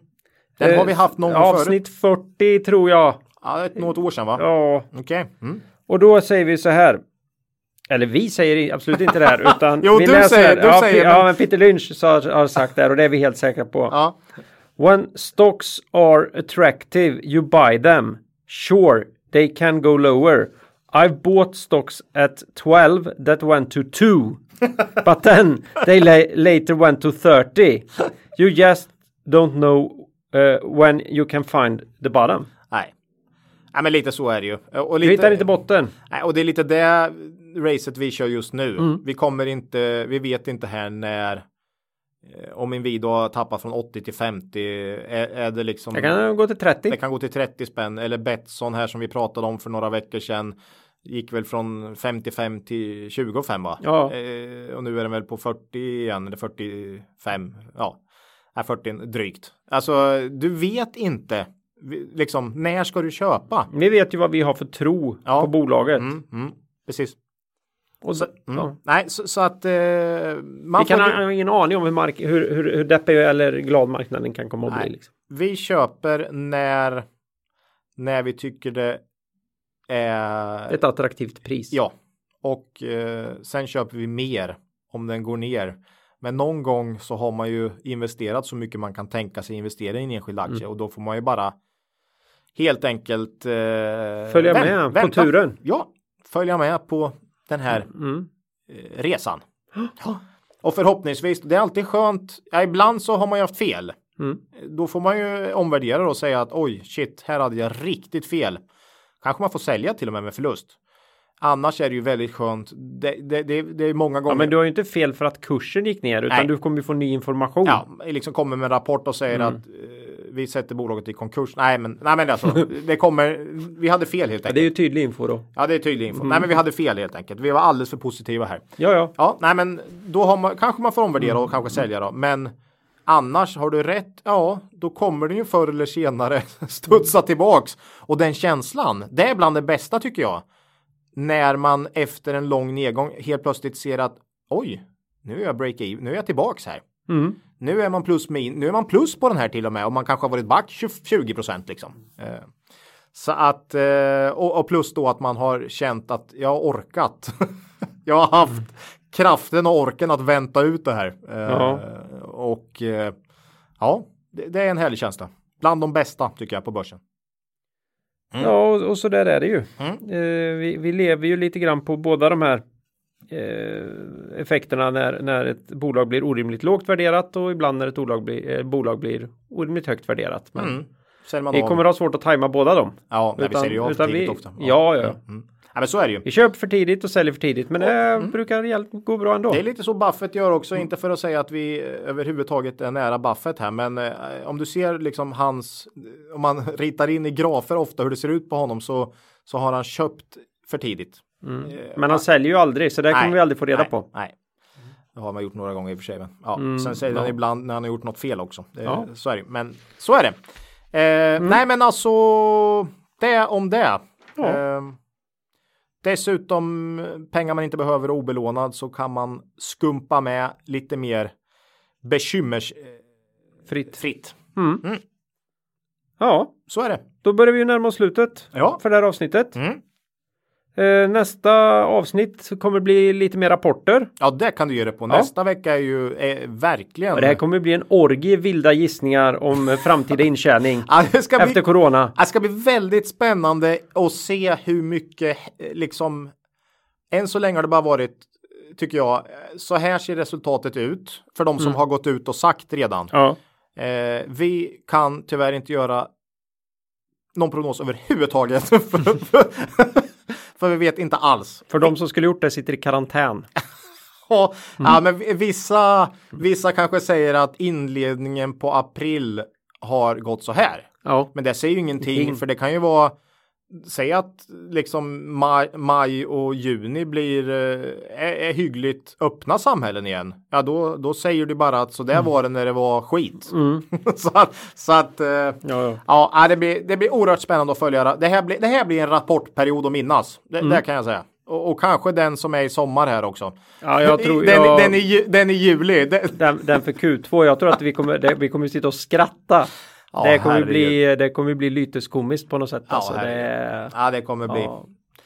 Den har vi haft någon gång Eh, förut. Avsnitt 40 tror jag. Ja, ett, något år sedan va? Ja, Okej. Mm. och då säger vi så här. Eller vi säger absolut inte det här utan Jo, vi du läser. säger- du ja, säger, ja, men Peter Lynch har sagt det här och det är vi helt säkra på. Ja. When stocks are attractive, you buy them. Sure, they can go lower. I've bought stocks at 12 that went to 2. but then they la- later went to 30. You just don't know uh, when you can find the bottom. Nej. Nej, men lite så är det ju. Och Du lite, hittar inte botten. Nej, och det är lite det racet vi kör just nu. Mm. Vi kommer inte, vi vet inte här när om Inwido har tappat från 80 till 50. Är, är det liksom Jag kan gå till 30. det kan gå till 30 spänn eller Betsson här som vi pratade om för några veckor sedan. Gick väl från 55 till 25 va? Ja. Eh, och nu är den väl på 40 igen eller 45. Ja, är 40 drygt. Alltså du vet inte liksom när ska du köpa? Vi vet ju vad vi har för tro Ja. på bolaget. Mm, mm, precis. Och så, Mm. ja. Nej, så, så att eh, man Vi kan får, ha ingen aning om hur, mark- hur, hur, hur deppig eller glad marknaden kan komma att Nej. bli. Liksom. vi köper när när vi tycker det är Ett attraktivt pris. Ja, och eh, sen köper vi mer om den går ner. Men någon gång så har man ju investerat så mycket man kan tänka sig investera i en enskild aktie Mm. och då får man ju bara helt enkelt eh, Följa vänt- med på vänta. turen. Ja, följa med på den här Mm. eh, resan. Ja. Och förhoppningsvis, det är alltid skönt. Ja, ibland så har man ju haft fel. Mm. Då får man ju omvärdera och säga att oj, shit, här hade jag riktigt fel. Kanske man får sälja till och med med förlust. Annars är det ju väldigt skönt. Det, det, det, det är många gånger. Ja, men du har ju inte fel för att kursen gick ner utan Nej. du kommer ju få ny information. Ja, liksom kommer med en rapport och säger Mm. att eh, vi sätter bolaget i konkurs. Nej, men, nej, men alltså, det kommer. Vi hade fel helt Ja, enkelt. det är ju tydlig info då. Ja, det är tydlig info. Mm. Nej, men vi hade fel helt enkelt. Vi var alldeles för positiva här. Ja, ja. Ja, nej, men då har man kanske man får omvärdera Mm. och kanske sälja då. Men annars har du rätt. Ja, då kommer det ju förr eller senare studsa tillbaks. Och den känslan, det är bland det bästa tycker jag. När man efter en lång nedgång helt plötsligt ser att oj, nu är jag break even, nu är jag tillbaks här. Mm. Nu är man plus min, nu är man plus på den här till och med och man kanske har varit back 20 procent liksom. Eh, Så att eh, och, plus då att man har känt att jag har orkat. jag har haft kraften och orken att vänta ut det här. Eh, Ja. Och ja, det, är en härlig känsla. Bland de bästa tycker jag på börsen. Mm. Ja, och, och så där är det ju. Mm. Vi, vi lever ju lite grann på båda de här effekterna när, när ett bolag blir orimligt lågt värderat och ibland när ett bolag blir, eh, bolag blir orimligt högt värderat. Men Mm. Vi kommer ha svårt att tajma båda dem. Ja, när vi utan- säljer ju av utan för tidigt vi- ofta. ja, ja, ja. Mm. Mm. ja, men så är det ju. Vi köper för tidigt och säljer för tidigt men det brukar hjälp, gå bra ändå. Det är lite så Buffett gör också, inte för att säga att vi eh, överhuvudtaget är nära Buffett här, men eh, om du ser liksom hans, om man ritar in i grafer ofta hur det ser ut på honom så, så har han köpt för tidigt. Mm. Eh, Men han säljer ju aldrig så det kommer vi aldrig få reda nej, på. Nej, det har man gjort några gånger i och för sig. Men, ja. Mm, Sen säger ja. han ibland när han har gjort något fel också. Det, Ja. Mm. Så är det. Men så är det. Eh, Nej, men alltså det om det. Ja. Eh, dessutom pengar man inte behöver obelånad så kan man skumpa med lite mer bekymmersfritt. Fritt. Mm. Mm. Ja, Så är det. då börjar vi ju närma oss slutet Ja. för det här avsnittet. Mm. Eh, nästa avsnitt kommer bli lite mer rapporter. Ja, det kan du göra på. Ja. Nästa vecka är ju eh, verkligen. Och det här kommer bli en orgie vilda gissningar om eh, framtida intjäning Ja, det ska bli efter corona. Det ska bli väldigt spännande att se hur mycket liksom än så länge har det bara varit tycker jag så här ser resultatet ut för de som har gått ut och sagt redan. Ja. Eh, vi kan tyvärr inte göra någon prognos överhuvudtaget för, vi vet inte alls. För de som skulle gjort det sitter i karantän. Ja, ja men vissa, vissa kanske säger att inledningen på april har gått så här. Ja. Men det säger ju ingenting Ingenting. för det kan ju vara Säg att liksom maj, maj och juni blir eh, är, är hyggligt öppna samhällen igen. Ja, då, då säger du bara att så där var det när det var skit. så att, så att eh, Ja, ja. ja, det blir, det blir oerhört spännande att följa. Det här blir, det här blir en rapportperiod att minnas. Det, det kan jag säga. Och, och kanske den som är i sommar här också. Ja, jag tror- den, jag- den, i, den i juli. Den, Den, för Q2, jag tror att vi kommer, vi kommer sitta och skratta. Ja, det, kommer herregud. bli, det kommer bli lyteskomiskt på något sätt. Ja, alltså, det, ja, det kommer bli. ja.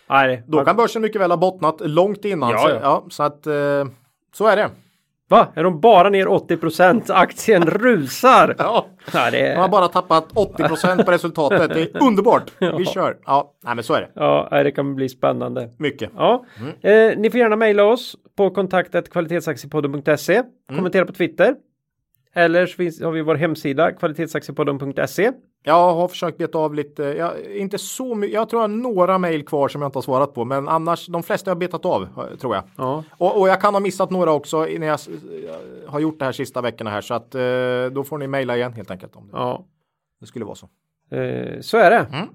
Nej, Då kan börsen mycket väl ha bottnat långt innan. Ja, så, ja. ja, så att eh, så är det. Va? Är de bara ner 80% Aktien rusar! Ja. Ja, det De har bara tappat 80 på resultatet. Det är underbart. Vi kör. Ja, nej, men så är det. Ja, det kan bli spännande. Mycket. Ja, eh, ni får gärna mejla oss på kontaktet kvalitetsaktiepodden.se. Mm. Kommentera på Twitter. Eller så finns, har vi vår hemsida kvalitetsaktiepodden.se. Jag har försökt beta av lite, jag, inte så mycket, jag tror jag har några mejl kvar som jag inte har svarat på, men annars de flesta har jag betat av tror jag. Ja. Och, och jag kan ha missat några också när jag, har gjort det här sista veckorna här så att eh, då får ni mejla igen helt enkelt om det, Ja, det skulle vara så. eh, så är det. Mm.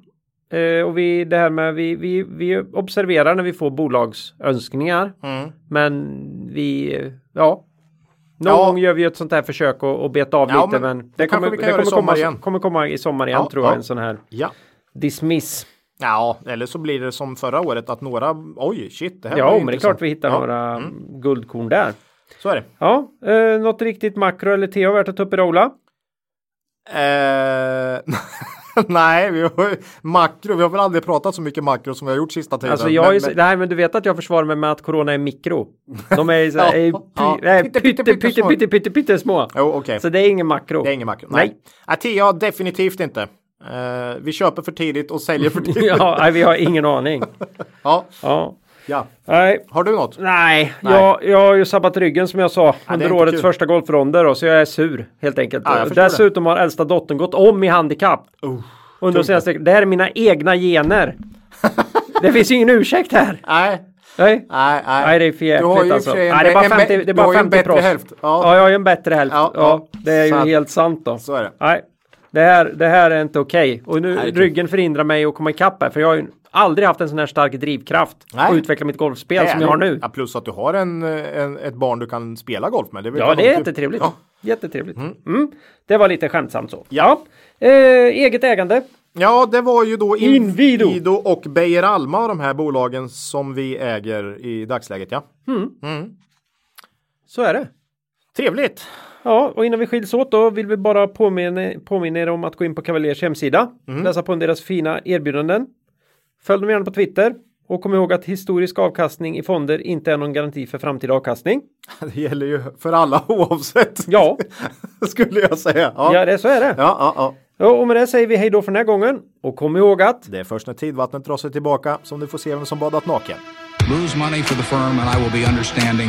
Eh, och vi, det här med, vi, vi, vi observerar när vi får bolagsönskningar. Mm. Men vi, ja. Någon Ja. gång gör vi ett sånt här försök att, att beta av Ja, lite. men Men, det kanske vi kan i sommar komma, igen. igen. kommer komma i sommar igen Ja, tror jag. ja. En sån här Ja. dismiss. Ja, eller så blir det som förra året att några, oj shit, det här Ja, men det är klart vi hittar några guldkorn där. Så är det. Ja, eh, något riktigt makro eller TH värt att ta upp idag Ola? Eh, nej, vi har makro. Vi har väl aldrig pratat så mycket makro som vi har gjort sista tiden. Alltså jag Men- ju, men- nej men du vet att jag försvarar mig med att corona är mikro. De är så här, Ja, Pytte, pytte, pytte, små. Jo. Så det är ingen makro. Det är ingen makro. Nej. Nej. Nej. TIA definitivt inte. Eh, vi köper för tidigt och säljer för tidigt. ja, nej, vi har ingen aning. ja. Ja. Ja. Nej, Har du något? Nej, Nej. Jag, jag har ju sabbat ryggen som jag sa är under årets kul. första golfronder då, så jag är sur helt enkelt. Ja, Dessutom har äldsta dottern gått om i handikapp. Uh, under de senaste, det här är mina egna gener. det finns ju ingen ursäkt här. nej. Nej, Nej, nej. nej det är för jäkligt alltså. för sig en, Nej, det är bara en, 50, bä- det är bara ju en 50 bättre prost. hälft. Ja, Ja, jag har ju en bättre hälft. Ja, Ja, ja. det är ju helt sant då. så är det. Nej, det här, det här är inte okej. Och nu Nej, ryggen förhindrar mig att komma ikapp här. För jag har ju aldrig haft en sån här stark drivkraft. Nej. Och utveckla mitt golfspel som Nej, jag har nu. Ja, plus att du har en, en, ett barn du kan spela golf med. Det Ja, det är jättetrevligt. Ja. Jättetrevligt. Mm. Det var lite skämtsamt så. Ja. Eh, eget ägande. Ja, det var ju då Inwido. Inwido och Beijer Alma de här bolagen som vi äger i dagsläget. Ja, Så är det. trevligt. Ja, och innan vi skiljs åt då vill vi bara påminna, påminna er om att gå in på Cavaliers hemsida. Läsa på om deras fina erbjudanden. Följ dem gärna på Twitter. Och kom ihåg att historisk avkastning i fonder inte är någon garanti för framtida avkastning. Det gäller ju för alla oavsett. Ja, skulle jag säga. Ja, ja det, så är det. ja, ja, ja. Ja, och med det säger vi hej då för den här gången. Och kom ihåg att Det är först när tidvattnet drar sig tillbaka som du får se vem som badat naken. Lose money for the firm and I will be understanding.